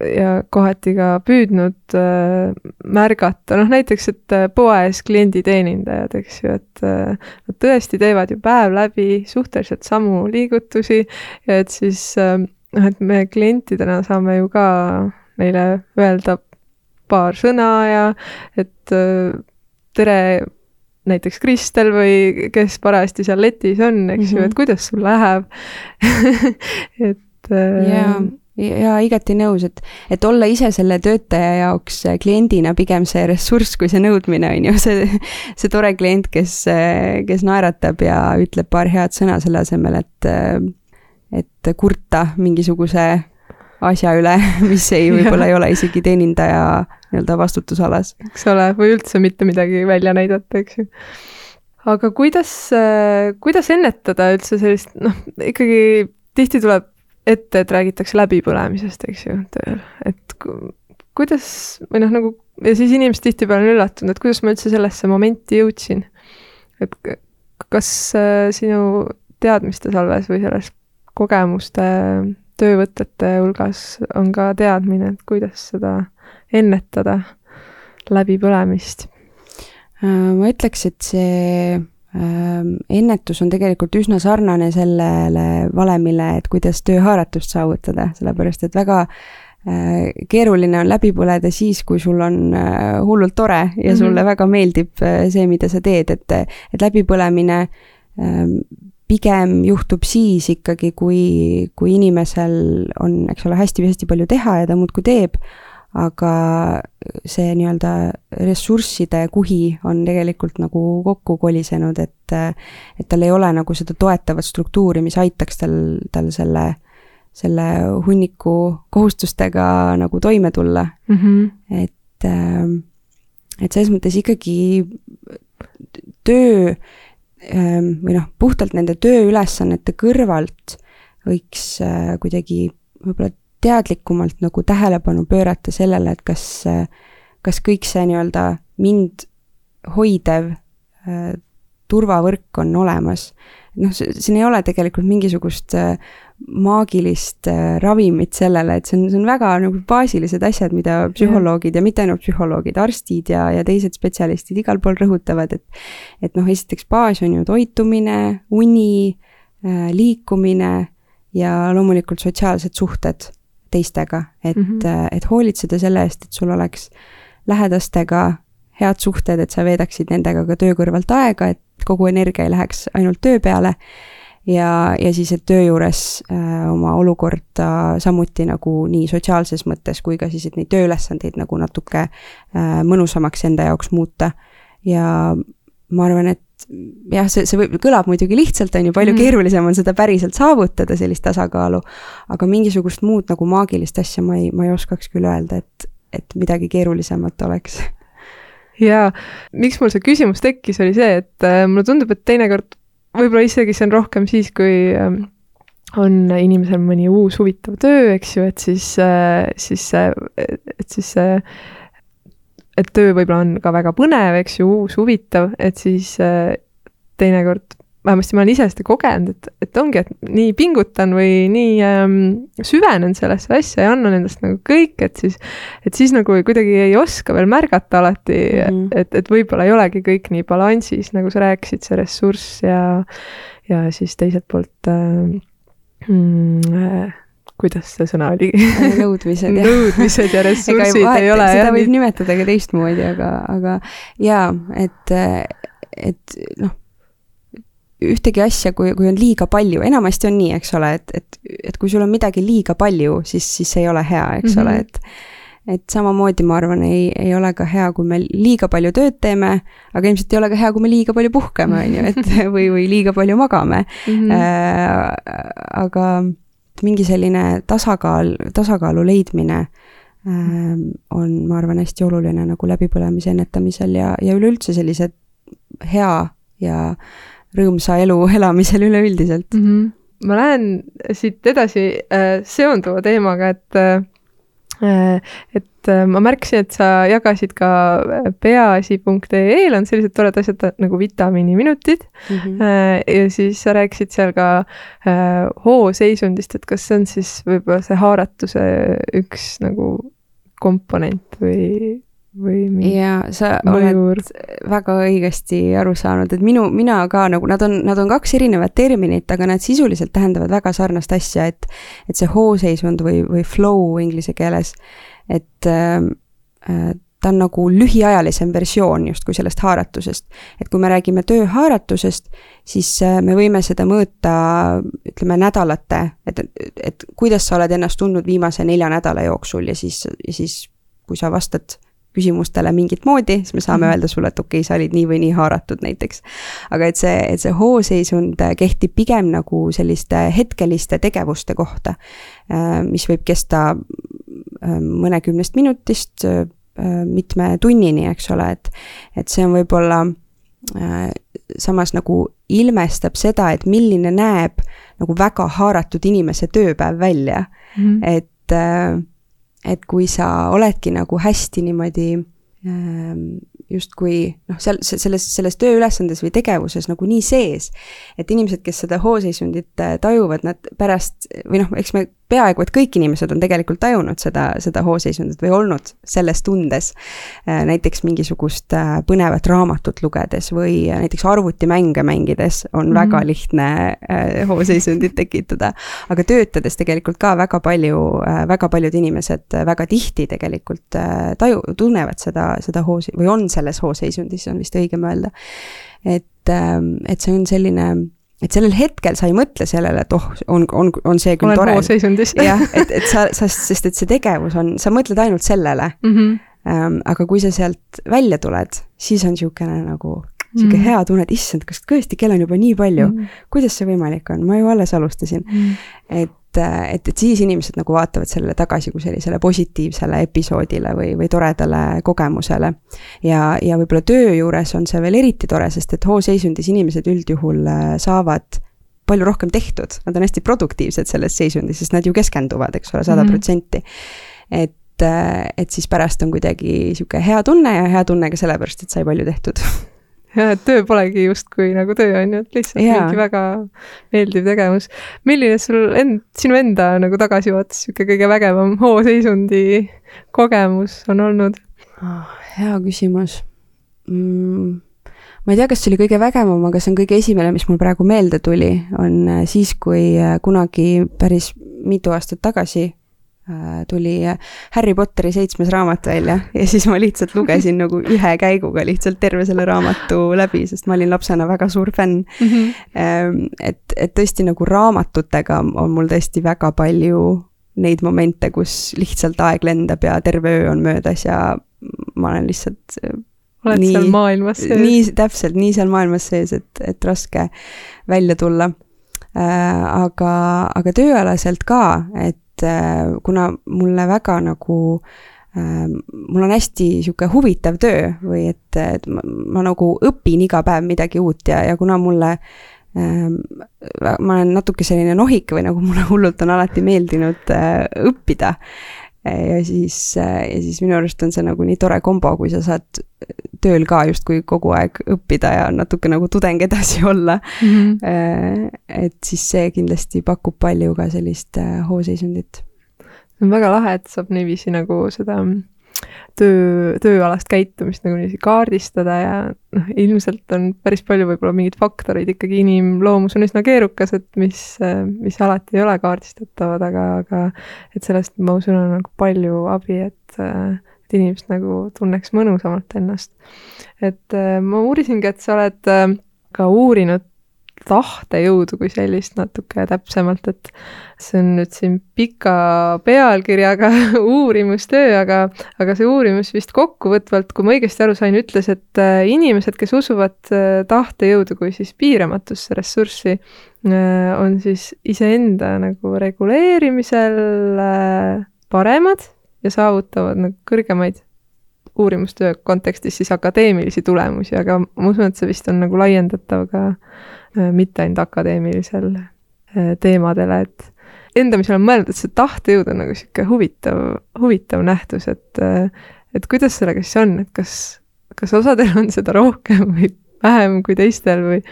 ja kohati ka püüdnud äh, märgata, noh näiteks, et äh, poes klienditeenindajad, eks ju, et äh, nad tõesti teevad ju päev läbi suhteliselt samu liigutusi. Ja et siis äh, noh, et me klientidena saame ju ka neile öelda paar sõna ja et äh, tere, näiteks Kristel või kes parajasti seal letis on, eks mm -hmm. ju, et mhm. kuidas sul läheb et äh, yeah jaa, igati nõus, et, et olla ise selle töötaja jaoks äh, kliendina pigem see ressurss kui see nõudmine, on ju, see, see tore klient, kes, äh, kes naeratab ja ütleb paar head sõna selle asemel, et, äh, et kurta mingisuguse asja üle, mis ei, võib-olla ei ole isegi teenindaja nii-öelda vastutusalas. eks ole, või üldse mitte midagi välja näidata, eks ju aga kuidas, kuidas ennetada üldse sellist, noh, ikkagi tihti tuleb ette, et räägitakse läbipõlemisest, eks ju, tööl, et kuidas või noh, nagu ja siis inimesed tihtipeale on üllatunud, et kuidas ma üldse sellesse momenti jõudsin. et kas äh, sinu teadmiste salves või selles kogemuste, töövõtete hulgas on ka teadmine, et kuidas seda ennetada läbipõlemist? Äh, ma ütleks, et see Ehm, ennetus on tegelikult üsna sarnane sellele valemile, et kuidas tööhaaratust saavutada, sellepärast et väga äh, keeruline on läbi põleda siis, kui sul on äh, hullult tore ja mm -hmm. sulle väga meeldib see, mida sa teed, et, et läbipõlemine ehm, pigem juhtub siis ikkagi, kui, kui inimesel on, eks ole, hästi-hästi palju teha ja ta muudkui teeb aga see nii-öelda ressursside kuhi on tegelikult nagu kokku kolisenud, et, et tal ei ole nagu seda toetavat struktuuri, mis aitaks tal, tal selle, selle hunniku kohustustega nagu toime tulla mm. -hmm. et, et selles mõttes ikkagi töö või noh, puhtalt nende tööülesannete kõrvalt võiks kuidagi võib-olla teadlikumalt nagu tähelepanu pöörata sellele, et kas, kas kõik see nii-öelda mind hoidev äh, turvavõrk on olemas. noh, siin ei ole tegelikult mingisugust äh, maagilist äh, ravimit sellele, et see on, see on väga nagu baasilised asjad, mida psühholoogid ja mitte ainult psühholoogid, arstid ja, ja teised spetsialistid igal pool rõhutavad, et et noh, esiteks baas on ju toitumine, uni, liikumine ja loomulikult sotsiaalsed suhted teistega, et mm, -hmm. et hoolitseda selle eest, et sul oleks lähedastega head suhted, et sa veedaksid nendega ka töö kõrvalt aega, et kogu energia ei läheks ainult töö peale. Ja, ja siis, et töö juures äh, oma olukorda samuti nagu nii sotsiaalses mõttes kui ka siis, et neid tööülesandeid nagu natuke äh, mõnusamaks enda jaoks muuta. ja ma arvan, et jah, see, see võib, kõlab muidugi lihtsalt, on ju, palju mm. keerulisem on seda päriselt saavutada, sellist tasakaalu, aga mingisugust muud nagu maagilist asja ma ei, ma ei oskaks küll öelda, et, et midagi keerulisemat oleks. jaa, miks mul see küsimus tekkis, oli see, et äh, mulle tundub, et teinekord võib-olla isegi see on rohkem siis, kui äh, on inimesel mõni uus huvitav töö, eks ju, et siis äh,, siis see, et siis see et töö võib-olla on ka väga põnev, eks ju, uus, huvitav, et siis äh, teinekord, vähemasti ma olen ise seda kogenud, et, et ongi, et nii pingutan või nii ähm, süvenen sellesse asja ja annan endast nagu kõik, et siis, et siis nagu kuidagi ei oska veel märgata alati mm, -hmm. et, et võib-olla ei olegi kõik nii balansis, nagu sa rääkisid, see ressurss ja, ja siis teiselt poolt äh, mm, äh, kuidas see sõna oli? Nõudmised ja nõudmised ja ressursid ei, ei ole seda jah, võib nii... nimetada ka teistmoodi, aga, aga jaa, et, et noh, ühtegi asja, kui, kui on liiga palju, enamasti on nii, eks ole, et, et, et kui sul on midagi liiga palju, siis, siis see ei ole hea, eks mm -hmm. ole, et et samamoodi ma arvan, ei, ei ole ka hea, kui me liiga palju tööd teeme, aga ilmselt ei ole ka hea, kui me liiga palju puhkame, on ju, et või, või liiga palju magame mm. -hmm. Äh, aga mingi selline tasakaal, tasakaalu leidmine äh, on, ma arvan, hästi oluline nagu läbipõlemise ennetamisel ja, ja üleüldse sellise hea ja rõõmsa elu elamisel üleüldiselt mm. -hmm. ma lähen siit edasi äh, seonduva teemaga, et äh, Äh, et äh, ma märkasin, et sa jagasid ka äh, peaasi.ee-l on sellised toredad asjad nagu vitamiiniminutid mm. -hmm. ja siis sa rääkisid seal ka hooseisundist, et kas see on siis võib-olla see haaratuse üks nagu komponent või või mingi jaa, sa mõjur. oled väga õigesti aru saanud, et minu, mina ka nagu, nad on, nad on kaks erinevat terminit, aga nad sisuliselt tähendavad väga sarnast asja, et et see hooseisund või, või flow inglise keeles, et äh, ta on nagu lühiajalisem versioon justkui sellest haaratusest. et kui me räägime tööhaaratusest, siis äh, me võime seda mõõta, ütleme, nädalate, et, et kuidas sa oled ennast tundnud viimase nelja nädala jooksul ja siis, ja siis kui sa vastad küsimustele mingit moodi, siis me saame -hmm. öelda sulle, et okei okay,, sa olid nii või nii haaratud näiteks. aga et see, et see hooseisund kehtib pigem nagu selliste hetkeliste tegevuste kohta, äh, mis võib kesta äh, mõnekümnest minutist äh, mitme tunnini, eks ole, et, et see on võib-olla samas nagu ilmestab seda, et milline näeb nagu väga haaratud inimese tööpäev välja mm. -hmm. et et kui sa oledki nagu hästi niimoodi ähm, justkui noh, seal selles, selles tööülesandes või tegevuses nagu nii sees, et inimesed, kes seda hooseisundit äh, tajuvad, nad pärast või noh, eks me peaaegu et kõik inimesed on tegelikult tajunud seda, seda hooseisundit või olnud selles tundes. Äh, näiteks mingisugust äh, põnevat raamatut lugedes või näiteks arvutimänge mängides on mm -hmm. väga lihtne hooseisundit tekitada. aga töötades tegelikult ka väga palju, väga paljud inimesed väga tihti tegelikult taju, tunnevad seda, seda hoosi- või on selles hooseisundis, on vist õigem öelda. et, ähm, et see on selline et sellel hetkel sa ei mõtle sellele, et oh, on, on, on see küll olen tore. jah, et, et sa, sa, sest et see tegevus on, sa mõtled ainult sellele mm. -hmm. Um, aga kui sa sealt välja tuled, siis on niisugune nagu niisugune mm. hea tunne, et issand, kas tõesti kell on juba nii palju mm., kuidas see võimalik on, ma ju alles alustasin mm.. et et, et, et siis inimesed nagu vaatavad sellele tagasi kui sellisele positiivsele episoodile või, või toredale kogemusele. ja, ja võib-olla töö juures on see veel eriti tore, sest et hooseisundis inimesed üldjuhul äh, saavad palju rohkem tehtud, nad on hästi produktiivsed selles seisundis, sest nad ju keskenduvad, eks ole, sada protsenti. et, äh, et siis pärast on kuidagi sihuke hea tunne ja hea tunne ka sellepärast, et sai palju tehtud jah, et töö polegi justkui nagu töö, on ju, et lihtsalt yeah. mingi väga meeldiv tegevus. milline sul end, sinu enda nagu tagasivaates niisugune kõige vägevam hooseisundi kogemus on olnud oh,? hea küsimus mm ma ei tea, kas see oli kõige vägevam, aga see on kõige esimene, mis mul praegu meelde tuli, on äh, siis, kui äh, kunagi päris mitu aastat tagasi tuli Harry Potteri seitsmes raamat välja ja siis ma lihtsalt lugesin nagu ühe käiguga lihtsalt terve selle raamatu läbi, sest ma olin lapsena väga suur fänn mm. -hmm. et, et tõesti nagu raamatutega on mul tõesti väga palju neid momente, kus lihtsalt aeg lendab ja terve öö on möödas ja ma olen lihtsalt oled nii, seal maailmas sees. nii, täpselt, nii seal maailmas sees, et, et raske välja tulla äh,. aga, aga tööalaselt ka, et äh, kuna mulle väga nagu äh, mul on hästi sihuke huvitav töö või et, et ma, ma nagu õpin iga päev midagi uut ja, ja kuna mulle äh, ma olen natuke selline nohik või nagu mulle hullult on alati meeldinud äh, õppida ja siis, ja siis minu arust on see nagu nii tore kombo, kui sa saad tööl ka justkui kogu aeg õppida ja natuke nagu tudeng edasi olla mm. -hmm. et siis see kindlasti pakub palju ka sellist äh, hooseisundit. see on väga lahe, et saab niiviisi nagu seda töö, tööalast käitumist nagu niiviisi kaardistada ja noh, ilmselt on päris palju võib-olla mingeid faktoreid ikkagi, inimloomus on üsna keerukas, et mis, mis alati ei ole kaardistatavad, aga, aga et sellest ma usun, on nagu palju abi, et, et inimesed nagu tunneks mõnusamalt ennast. et ma uurisingi, et sa oled ka uurinud tahtejõudu kui sellist natuke täpsemalt, et see on nüüd siin pika pealkirjaga uurimustöö, aga, aga see uurimus vist kokkuvõtvalt, kui ma õigesti aru sain, ütles, et äh, inimesed, kes usuvad äh, tahtejõudu kui siis piiramatusse ressurssi, äh, on siis iseenda nagu reguleerimisel paremad ja saavutavad nagu kõrgemaid uurimustöö kontekstis siis akadeemilisi tulemusi, aga ma usun, et see vist on nagu laiendatav ka mitte ainult akadeemilisel äh, teemadele, et enda, mis olen mõelnud, et see tahtejõud on nagu sihuke huvitav, huvitav nähtus, et äh, et kuidas sellega siis on, et kas, kas osadel on seda rohkem või vähem kui teistel või?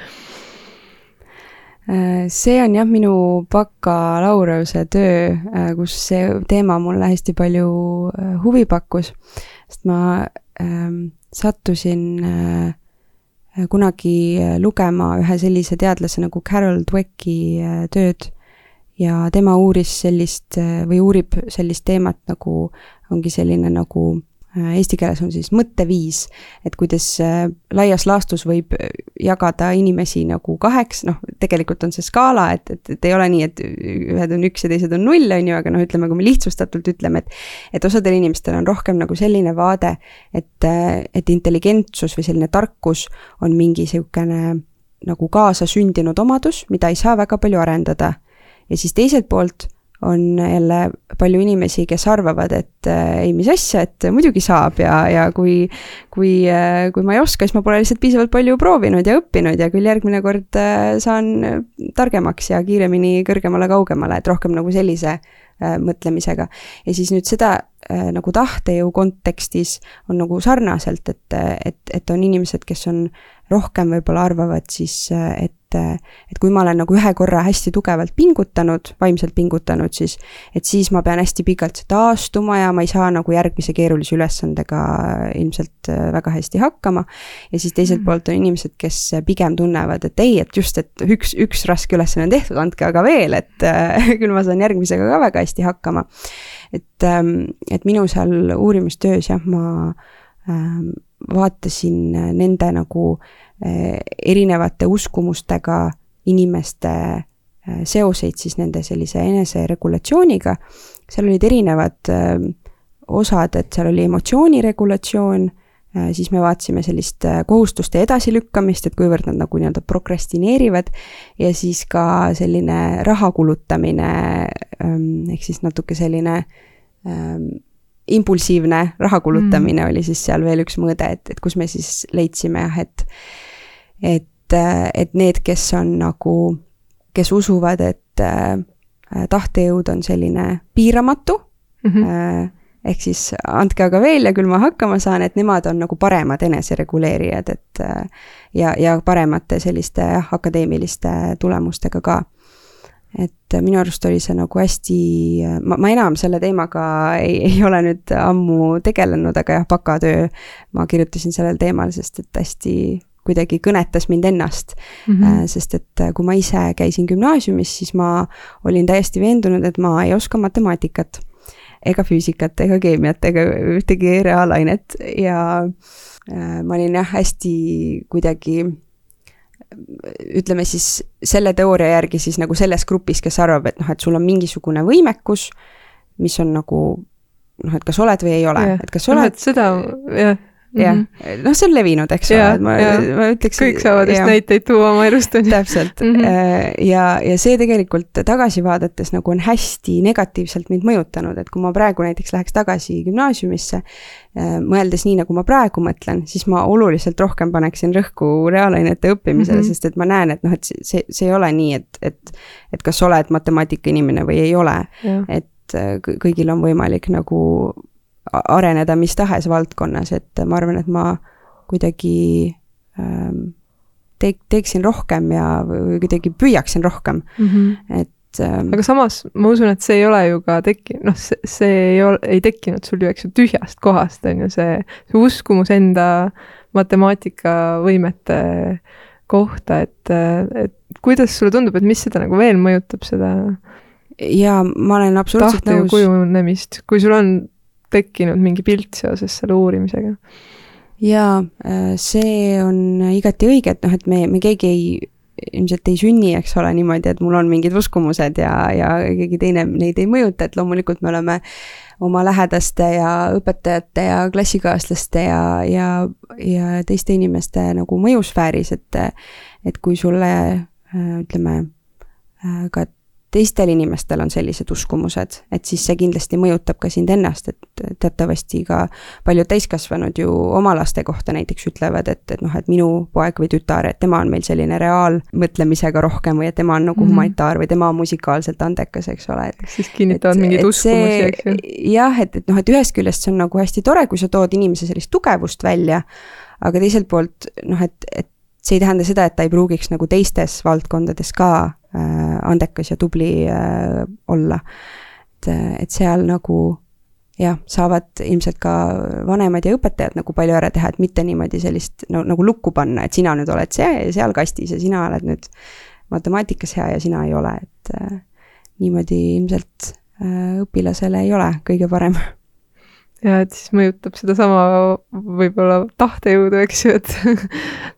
see on jah, minu bakalaureuse töö, kus see teema mulle hästi palju huvi pakkus, sest ma ähm, sattusin äh, Äh, kunagi äh, lugema ühe sellise teadlase nagu Carol Dwecki äh, tööd. Ja tema uuris sellist või uurib sellist teemat nagu, ongi selline nagu Äh, eesti keeles on siis mõtteviis, et kuidas äh, laias laastus võib äh, jagada inimesi nagu kaheks, noh, tegelikult on see skaala, et, et, et ei ole nii, et ühed on üks ja teised on null, on ju, aga noh, ütleme, kui me lihtsustatult ütleme, et et osadel inimestel on rohkem nagu selline vaade, et, et intelligentsus või selline tarkus on mingi niisugune nagu kaasasündinud omadus, mida ei saa väga palju arendada. ja siis teiselt poolt on jälle palju inimesi, kes arvavad, et äh, ei, mis asja, et muidugi saab ja, ja kui, kui äh,, kui ma ei oska, siis ma pole lihtsalt piisavalt palju proovinud ja õppinud ja küll järgmine kord äh, saan targemaks ja kiiremini kõrgemale-kaugemale, et rohkem nagu sellise äh, mõtlemisega. ja siis nüüd seda äh, nagu tahtejõu kontekstis on nagu sarnaselt, et, et, et on inimesed, kes on rohkem võib-olla arvavad siis, äh, et et kui ma olen nagu ühe korra hästi tugevalt pingutanud, vaimselt pingutanud, siis et siis ma pean hästi pikalt taastuma ja ma ei saa nagu järgmise keerulise ülesandega ilmselt äh, väga hästi hakkama. ja siis teiselt mm. poolt on inimesed, kes pigem tunnevad, et ei, et just, et üks, üks raske ülesanne on tehtud, andke aga veel, et äh, küll ma saan järgmisega ka väga hästi hakkama. et, ähm, et minu seal uurimistöös jah, ma ähm, vaatasin nende nagu äh, erinevate uskumustega inimeste eh, seoseid siis nende sellise eneseregulatsiooniga. seal olid erinevad eh, osad, et seal oli emotsiooniregulatsioon, siis me vaatasime sellist kohustuste edasilükkamist, et kuivõrd nad nagu nii-öelda prokrastineerivad, ja siis ka selline raha kulutamine, ehm, ehk siis natuke selline ehm, impulsiivne raha kulutamine mm. oli siis seal veel üks mõõde, et, et kus me siis leidsime jah, et et, et need, kes on nagu, kes usuvad, et äh, tahtejõud on selline piiramatu mm, -hmm. ehk siis andke aga veel ja küll ma hakkama saan, et nemad on nagu paremad enesereguleerijad, et äh, ja, ja paremate selliste jah, akadeemiliste tulemustega ka et minu arust oli see nagu hästi, ma, ma enam selle teemaga ei, ei ole nüüd ammu tegelenud, aga jah, bakatöö ma kirjutasin sellel teemal, sest et hästi kuidagi kõnetas mind ennast mm. -hmm. sest et äh, kui ma ise käisin gümnaasiumis, siis ma olin täiesti veendunud, et ma ei oska matemaatikat ega füüsikat ega keemiat ega ühtegi reaalainet ja äh, ma olin jah, hästi kuidagi ütleme siis selle teooria järgi siis nagu selles grupis, kes arvab, et noh, et sul on mingisugune võimekus, mis on nagu noh, et kas oled või ei ole, et kas oled. seda jah jah, noh, see on levinud, eks ole, et ma, ma ütleks. kõik saavad vist näiteid tuua oma elust, on ju. täpselt mm, -hmm. ja, ja see tegelikult tagasi vaadates nagu on hästi negatiivselt mind mõjutanud, et kui ma praegu näiteks läheks tagasi gümnaasiumisse, äh, mõeldes nii, nagu ma praegu mõtlen, siis ma oluliselt rohkem paneksin rõhku reaalainete õppimisele mm, -hmm. sest et ma näen, et noh, et see, see ei ole nii, et, et, et kas sa oled matemaatikainimene või ei ole. et äh, kõigil on võimalik nagu areneda mis tahes valdkonnas, et ma arvan, et ma kuidagi ähm, te-, teeksin rohkem ja kuidagi püüaksin rohkem mm, -hmm. et ähm, aga samas ma usun, et see ei ole ju ka tekkinud, noh, see, see ei ole, ei tekkinud sul ju, eks ju, tühjast kohast, on ju, see, see uskumus enda matemaatikavõimete kohta, et, et kuidas sulle tundub, et mis seda nagu veel mõjutab, seda jaa, ma olen absoluutselt nõus. kujunemist, kui sul on tekkinud mingi pilt seoses selle uurimisega? jaa, äh, see on igati õige, et noh, et me, me keegi ei, ilmselt ei sünni, eks ole, niimoodi, et mul on mingid uskumused ja, ja keegi teine neid ei mõjuta, et loomulikult me oleme oma lähedaste ja õpetajate ja klassikaaslaste ja, ja, ja teiste inimeste nagu mõjusfääris, et et kui sulle äh, ütleme, äh, ka teistel inimestel on sellised uskumused, et siis see kindlasti mõjutab ka sind ennast, et teatavasti ka paljud täiskasvanud ju oma laste kohta näiteks ütlevad, et, et noh, et minu poeg või tütar, et tema on meil selline reaalmõtlemisega rohkem või et tema on nagu mm -hmm. humanitaar või tema on musikaalselt andekas, eks ole, et. siis kinnitavad mingeid uskumusi, eks ju. jah, et, et noh, et ühest küljest see on nagu hästi tore, kui sa tood inimese sellist tugevust välja, aga teiselt poolt noh, et, et see ei tähenda seda, et ta ei pruugiks nagu teistes valdkondades ka andekas ja tubli äh, olla. et, et seal nagu jah, saavad ilmselt ka vanemad ja õpetajad nagu palju ära teha, et mitte niimoodi sellist no, nagu lukku panna, et sina nüüd oled see, seal kastis ja sina oled nüüd matemaatikas hea ja sina ei ole, et äh, niimoodi ilmselt äh, õpilasele ei ole kõige parem. ja et siis mõjutab sedasama võib-olla tahtejõudu, eks ju, et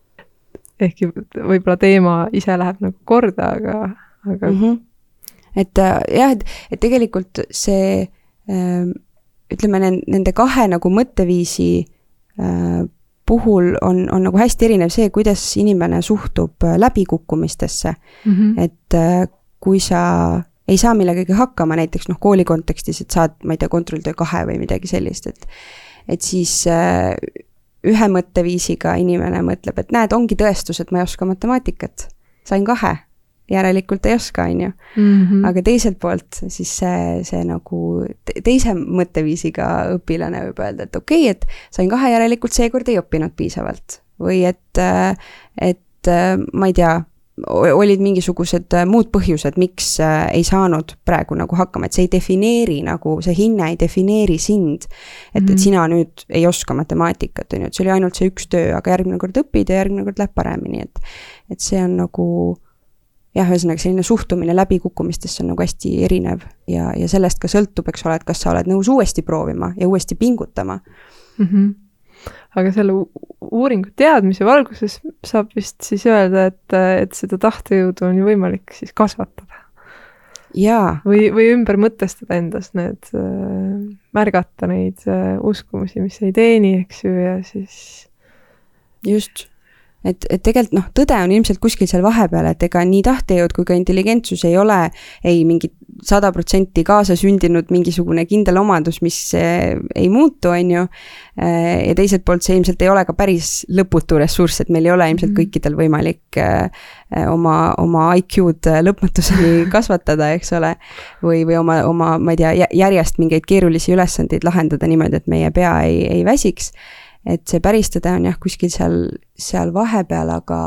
ehkki võib-olla teema ise läheb nagu korda, aga, aga mm. -hmm. et äh, jah, et, et tegelikult see äh, ütleme, nende kahe nagu mõtteviisi äh, puhul on, on nagu hästi erinev see, kuidas inimene suhtub äh, läbikukkumistesse mm. -hmm. et kui sa ei saa millegagi hakkama, näiteks noh, kooli kontekstis, et saad, ma ei tea, kontrolltöö kahe või midagi sellist, et et siis ühe mõtteviisiga inimene mõtleb, et näed, ongi tõestus, et ma ei oska matemaatikat. sain kahe, järelikult ei oska, on ju. Mhm. aga teiselt poolt siis see, see nagu teise mõtteviisiga õpilane võib öelda, et okei okay,, et sain kahe, järelikult seekord ei õppinud piisavalt. või et, et ma ei tea olid mingisugused äh, muud põhjused, miks äh, ei saanud praegu nagu hakkama, et see ei defineeri nagu, see hinne ei defineeri sind. et et mhm. sina nüüd ei oska matemaatikat, on ju, et see oli ainult see üks töö, aga järgmine kord õpid ja järgmine kord läheb paremini, et. et see on nagu jah, ühesõnaga selline suhtumine läbikukkumistesse on nagu hästi erinev ja, ja sellest ka sõltub, eks ole, et kas sa oled nõus uuesti proovima ja uuesti pingutama mm. -hmm aga selle uuringu teadmise valguses saab vist siis öelda, et, et seda tahtejõudu on ju võimalik siis kasvatada. jaa. või, või ümber mõtestada endas need, märgata neid uskumusi, mis ei teeni, eks ju, ja siis. just et, et tegelikult noh, tõde on ilmselt kuskil seal vahepeal, et ega nii tahtejõud kui ka intelligentsus ei ole ei mingi sada protsenti kaasasündinud mingisugune kindel omadus, mis eh, ei muutu, on ju. Eh, ja teiselt poolt see ilmselt ei ole ka päris lõputu ressurss, et meil ei ole ilmselt mhm. kõikidel võimalik eh, oma, oma IQ-d lõpmatuseni kasvatada, eks ole. või, või oma, oma, ma ei tea, järjest mingeid keerulisi ülesandeid lahendada niimoodi, et meie pea ei, ei väsiks et see päris tõde on jah, kuskil seal, seal vahepeal, aga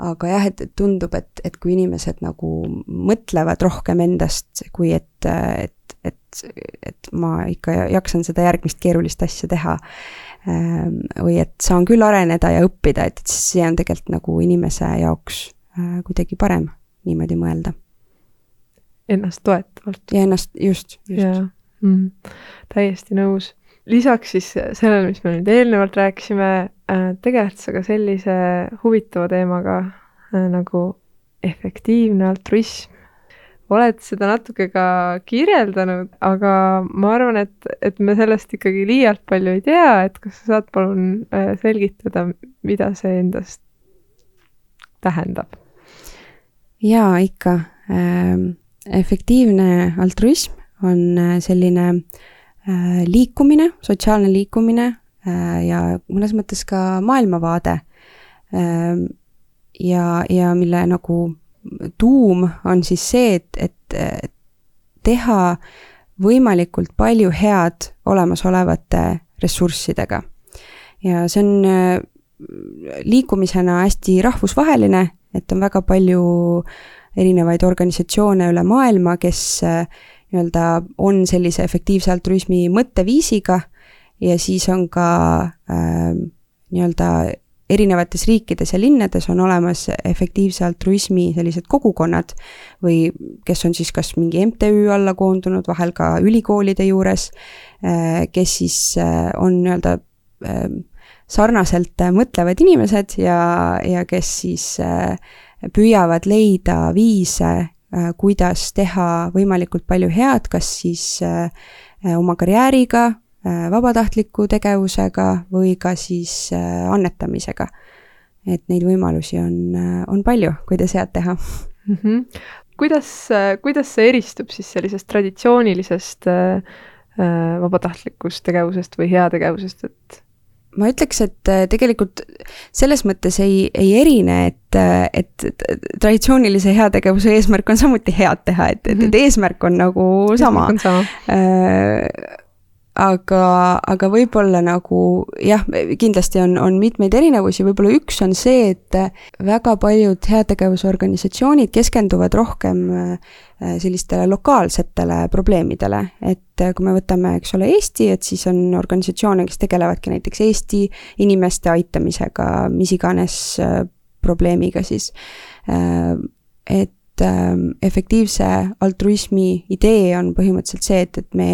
aga jah, et tundub, et, et kui inimesed nagu mõtlevad rohkem endast, kui et, et, et, et ma ikka jaksan seda järgmist keerulist asja teha, ähm, või et saan küll areneda ja õppida, et, et siis see on tegelikult nagu inimese jaoks äh, kuidagi parem niimoodi mõelda. Ennast toetavalt. ja ennast, just, just. mm,, täiesti nõus lisaks siis sellele, mis me nüüd eelnevalt rääkisime, äh, tegeled sa ka sellise huvitava teemaga äh, nagu efektiivne altruism oled seda natuke ka kirjeldanud, aga ma arvan, et, et me sellest ikkagi liialt palju ei tea, et kas sa saad palun äh, selgitada, mida see endast tähendab? jaa, ikka. Ähm, efektiivne altruism on selline äh, liikumine, sotsiaalne liikumine ja mõnes mõttes ka maailmavaade. Ähm, ja, ja mille nagu tuum on siis see, et, et teha võimalikult palju head olemasolevate ressurssidega. ja see on äh, liikumisena hästi rahvusvaheline, et on väga palju erinevaid organisatsioone üle maailma, kes äh, nii-öelda on sellise efektiivse altruismi mõtteviisiga ja siis on ka äh, nii-öelda erinevates riikides ja linnades on olemas efektiivse altruismi sellised kogukonnad või kes on siis kas mingi MTÜ alla koondunud, vahel ka ülikoolide juures, äh, kes siis äh, on nii-öelda ähm, sarnaselt mõtlevad inimesed ja, ja kes siis äh, püüavad leida viise, kuidas teha võimalikult palju head, kas siis oma karjääriga, Äh, vabatahtliku tegevusega või ka siis äh, annetamisega. et neid võimalusi on, äh, on palju, kuidas head teha mm. -hmm. kuidas, kuidas see eristub siis sellisest traditsioonilisest vabatahtlikust tegevusest või heategevusest, et ma ütleks, et tegelikult selles mõttes ei, ei erine, et, et, et traditsioonilise heategevuse eesmärk on samuti head teha, et, et, et mhm. eesmärk on nagu sama. sama aga, aga võib-olla nagu jah, kindlasti on, on mitmeid erinevusi, võib-olla üks on see, et väga paljud heategevusorganisatsioonid keskenduvad rohkem äh, sellistele lokaalsetele probleemidele, et kui me võtame, eks ole, Eesti, et siis on organisatsioone, kes tegelevadki näiteks Eesti inimeste aitamisega, mis iganes äh, probleemiga siis. Äh, et et ähm, efektiivse altruismi idee on põhimõtteliselt see, et, et me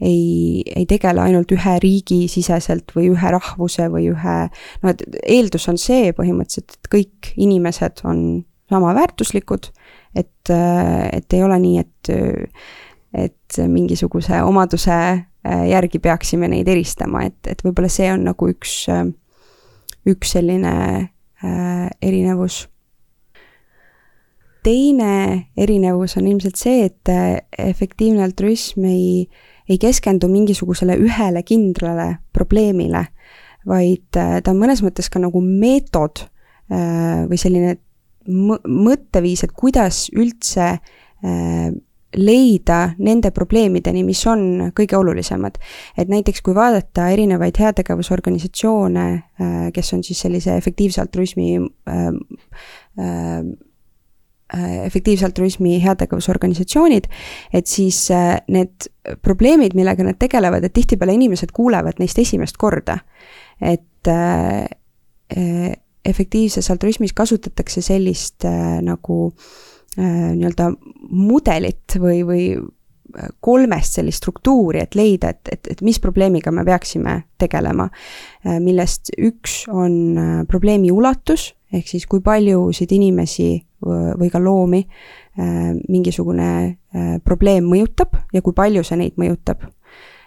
ei, ei tegele ainult ühe riigi siseselt või ühe rahvuse või ühe, no et eeldus on see põhimõtteliselt, et kõik inimesed on sama väärtuslikud, et, äh, et ei ole nii, et, et mingisuguse omaduse äh, järgi peaksime neid eristama, et, et võib-olla see on nagu üks, üks selline äh, erinevus teine erinevus on ilmselt see, et äh, efektiivne altruism ei, ei keskendu mingisugusele ühele kindrale probleemile, vaid äh, ta on mõnes mõttes ka nagu meetod äh, või selline mõtteviis, et kuidas üldse leida nende probleemideni, mis on kõige olulisemad. et näiteks kui vaadata erinevaid heategevusorganisatsioone, kes on siis sellise efektiivse altruismi efektiivse altruismi heategevusorganisatsioonid, et siis äh, need probleemid, millega nad tegelevad, et tihtipeale inimesed kuulevad neist esimest korda. et äh, efektiivses altruismis kasutatakse sellist nagu nii-öelda mudelit või, või kolmest sellist struktuuri, et leida, et, et, et mis probleemiga me peaksime tegelema. millest üks on probleemi ulatus, ehk siis kui paljusid inimesi või ka loomi äh, mingisugune äh, probleem mõjutab ja kui palju see neid mõjutab.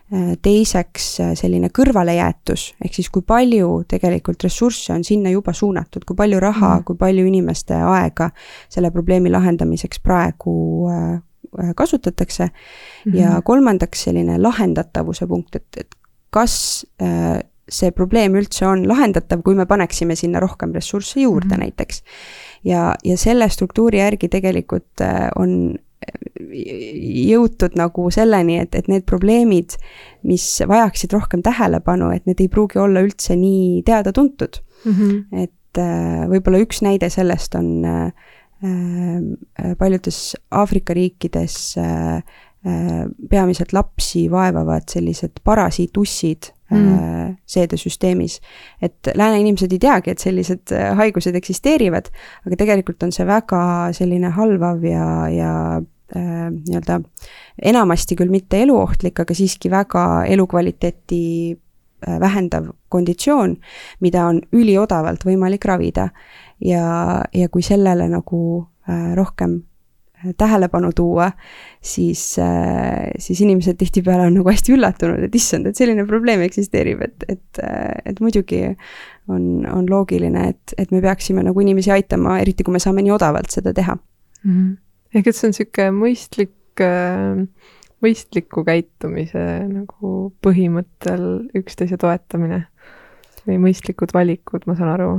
Äh, teiseks selline kõrvalejäetus, ehk siis kui palju tegelikult ressursse on sinna juba suunatud, kui palju raha mm., kui palju inimeste aega selle probleemi lahendamiseks praegu kasutatakse mm. -hmm. ja kolmandaks selline lahendatavuse punkt, et, et kas see probleem üldse on lahendatav, kui me paneksime sinna rohkem ressursse juurde mm -hmm. näiteks. Ja, ja selle struktuuri järgi tegelikult äh, on jõutud nagu selleni, et, et need probleemid, mis vajaksid rohkem tähelepanu, et need ei pruugi olla üldse nii teada-tuntud mm. -hmm. et äh, võib-olla üks näide sellest on äh, paljudes Aafrika riikides peamiselt lapsi vaevavad sellised parasiitussid mm. seedesüsteemis. et lääne inimesed ei teagi, et sellised äh, haigused eksisteerivad, aga tegelikult on see väga selline halvav ja, ja äh, nii-öelda enamasti küll mitte eluohtlik, aga siiski väga elukvaliteeti äh, vähendav konditsioon, mida on üliodavalt võimalik ravida. ja, ja kui sellele nagu äh, rohkem tähelepanu tuua, siis, siis inimesed tihtipeale on nagu hästi üllatunud, et issand, et selline probleem eksisteerib, et, et, et muidugi on, on loogiline, et, et me peaksime nagu inimesi aitama, eriti kui me saame nii odavalt seda teha mm. -hmm. ehk et see on niisugune mõistlik, mõistliku käitumise nagu põhimõttel üksteise toetamine või mõistlikud valikud, ma saan aru.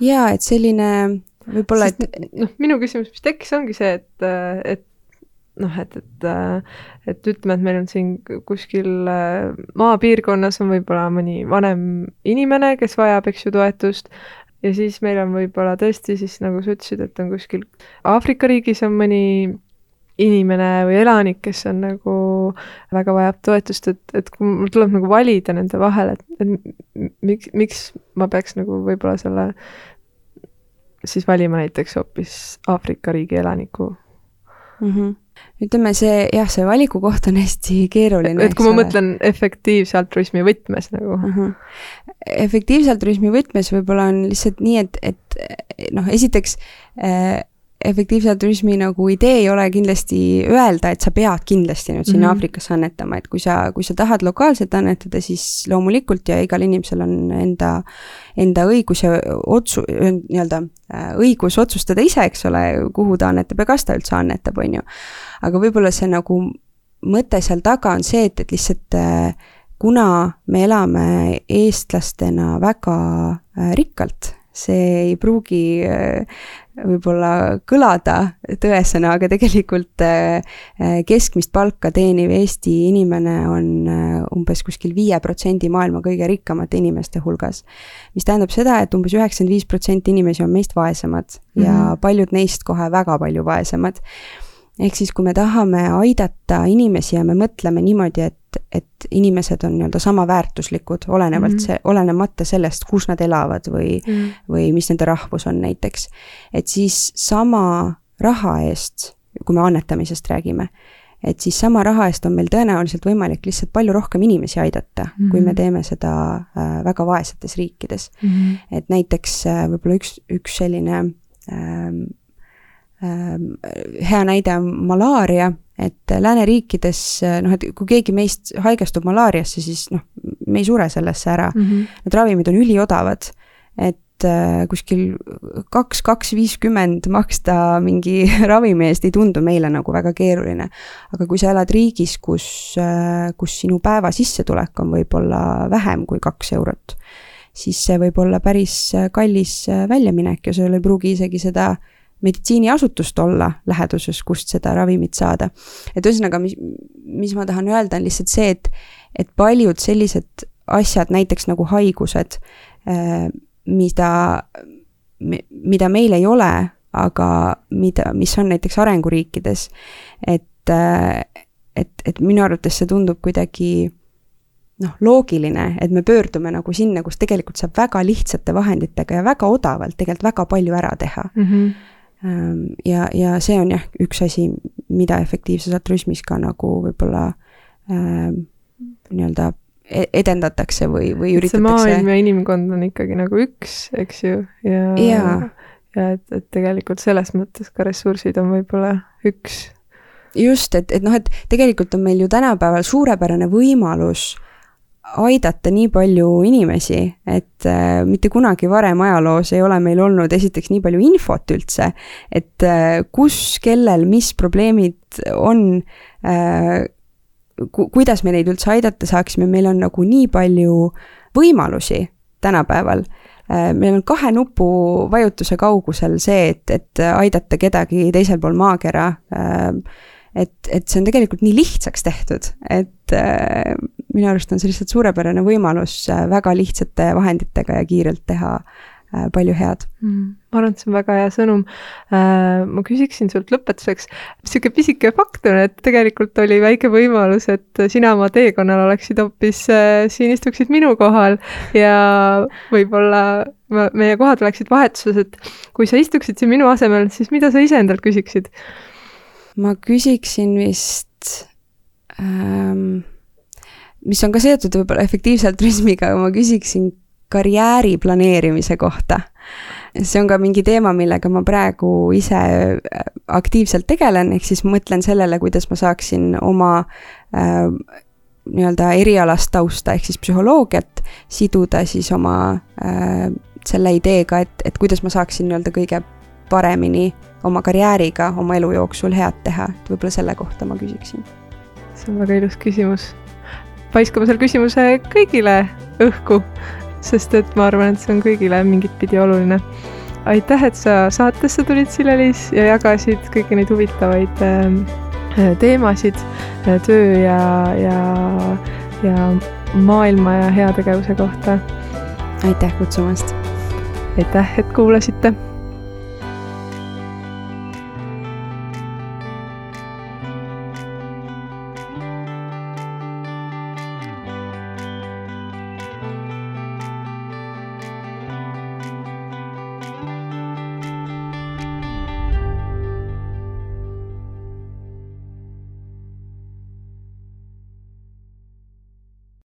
jaa, et selline võib-olla, et noh, minu küsimus, mis tekkis, ongi see, et, et noh, et, et, et ütleme, et meil on siin kuskil maapiirkonnas on võib-olla mõni vanem inimene, kes vajab, eks ju, toetust, ja siis meil on võib-olla tõesti siis, nagu sa ütlesid, et on kuskil Aafrika riigis on mõni inimene või elanik, kes on nagu väga vajab toetust, et, et kui mul tuleb nagu valida nende vahel, et, et miks, miks ma peaks nagu võib-olla selle siis valima näiteks hoopis Aafrika riigi elaniku mm. -hmm. ütleme, see jah, see valiku koht on hästi keeruline. et kui ma ole. mõtlen efektiivse altruismi võtmes nagu mm. -hmm. efektiivse altruismi võtmes võib-olla on lihtsalt nii, et, et noh, esiteks äh, efektiivse altruismi nagu idee ei ole kindlasti öelda, et sa pead kindlasti nüüd sinna mm -hmm. Aafrikasse annetama, et kui sa, kui sa tahad lokaalselt annetada, siis loomulikult ja igal inimesel on enda, enda õigus ja otsu-, nii-öelda äh, õigus otsustada ise, eks ole, kuhu ta annetab ja kas ta üldse annetab, on ju. aga võib-olla see nagu mõte seal taga on see, et, et lihtsalt äh, kuna me elame eestlastena väga äh, rikkalt, see ei pruugi võib-olla kõlada tõesena, aga tegelikult äh, äh, keskmist palka teeniv Eesti inimene on äh, umbes kuskil viie protsendi maailma kõige rikkamate inimeste hulgas. mis tähendab seda, et umbes üheksakümmend viis protsenti inimesi on meist vaesemad mm -hmm. ja mhm. paljud neist kohe väga palju vaesemad ehk siis, kui me tahame aidata inimesi ja me mõtleme niimoodi, et, et inimesed on nii-öelda samaväärtuslikud, olenevalt mm -hmm. see, olenemata sellest, kus nad elavad või mm, -hmm. või mis nende rahvus on näiteks. et siis sama raha eest, kui me annetamisest räägime, et siis sama raha eest on meil tõenäoliselt võimalik lihtsalt palju rohkem inimesi aidata mm, -hmm. kui me mhm. teeme seda äh, väga vaesetes riikides mm. -hmm. et näiteks äh, võib-olla üks, üks selline äh, Ehm, hea näide on malaaria, et lääneriikides noh, et kui keegi meist haigestub malaariasse, siis noh, me ei sure sellesse ära mm. -hmm. Need ravimid on üliodavad, et äh, kuskil kaks, kaks viiskümmend maksta mingi ravimi eest ei tundu meile nagu väga keeruline. aga kui sa elad riigis, kus, äh, kus sinu päeva sissetulek on võib-olla vähem kui kaks eurot, siis see võib olla päris kallis väljaminek ja sul ei pruugi isegi seda äh, meditsiiniasutust olla läheduses, kust seda ravimit saada. et ühesõnaga, mis, mis ma tahan öelda, on lihtsalt see, et, et paljud sellised asjad, näiteks nagu haigused, äh, mida, mida meil ei ole, aga mida, mis on näiteks arenguriikides, et, äh, et, et minu arvates see tundub kuidagi noh, loogiline, et me pöördume nagu sinna, kus tegelikult saab väga lihtsate vahenditega ja väga odavalt tegelikult väga palju ära teha mm. -hmm ja, ja see on jah, üks asi, mida efektiivses altruismis ka nagu võib-olla äh, nii-öelda e-, edendatakse või, või üritatakse. maailm ja inimkond on ikkagi nagu üks, eks ju, ja, ja, ja et, et tegelikult selles mõttes ka ressursid on võib-olla üks. just, et, et noh, et tegelikult on meil ju tänapäeval suurepärane võimalus aidata nii palju inimesi, et äh, mitte kunagi varem ajaloos ei ole meil olnud esiteks nii palju infot üldse, et äh, kus, kellel, mis probleemid on äh,, ku-, kuidas me neid üldse aidata saaksime, meil on nagu nii palju võimalusi tänapäeval. Äh, meil on kahe nupu vajutuse kaugusel see, et, et aidata kedagi teisel pool maakera äh, et, et see on tegelikult nii lihtsaks tehtud, et äh, minu arust on see lihtsalt suurepärane võimalus äh, väga lihtsate vahenditega ja kiirelt teha äh, palju head mm,. ma arvan, et see on väga hea sõnum äh,. ma küsiksin sult lõpetuseks, sihuke pisike fakt on, et tegelikult oli väike võimalus, et sina oma teekonnal oleksid hoopis äh, siin istuksid minu kohal ja võib-olla meie kohad oleksid vahetuses, et kui sa istuksid siin minu asemel, siis mida sa ise endalt küsiksid? Ma küsiksin vist ähm,, mis on ka seotud võib-olla efektiivse altruismiga, aga ma küsiksin karjääri planeerimise kohta. see on ka mingi teema, millega ma praegu ise äh, aktiivselt tegelen, ehk siis mõtlen sellele, kuidas ma saaksin oma äh, nii-öelda erialast tausta ehk siis psühholoogiat siduda siis oma äh, selle ideega, et, et kuidas ma saaksin nii-öelda kõige paremini oma karjääriga oma elu jooksul head teha, et võib-olla selle kohta ma küsiksin. see on väga ilus küsimus. paiskame selle küsimuse kõigile õhku, sest et ma arvan, et see on kõigile mingit pidi oluline. aitäh, et sa saatesse tulid, Sille-Liis, ja jagasid kõiki neid huvitavaid äh, teemasid äh, töö ja, ja, ja maailma ja heategevuse kohta. aitäh kutsumast! aitäh, et kuulasite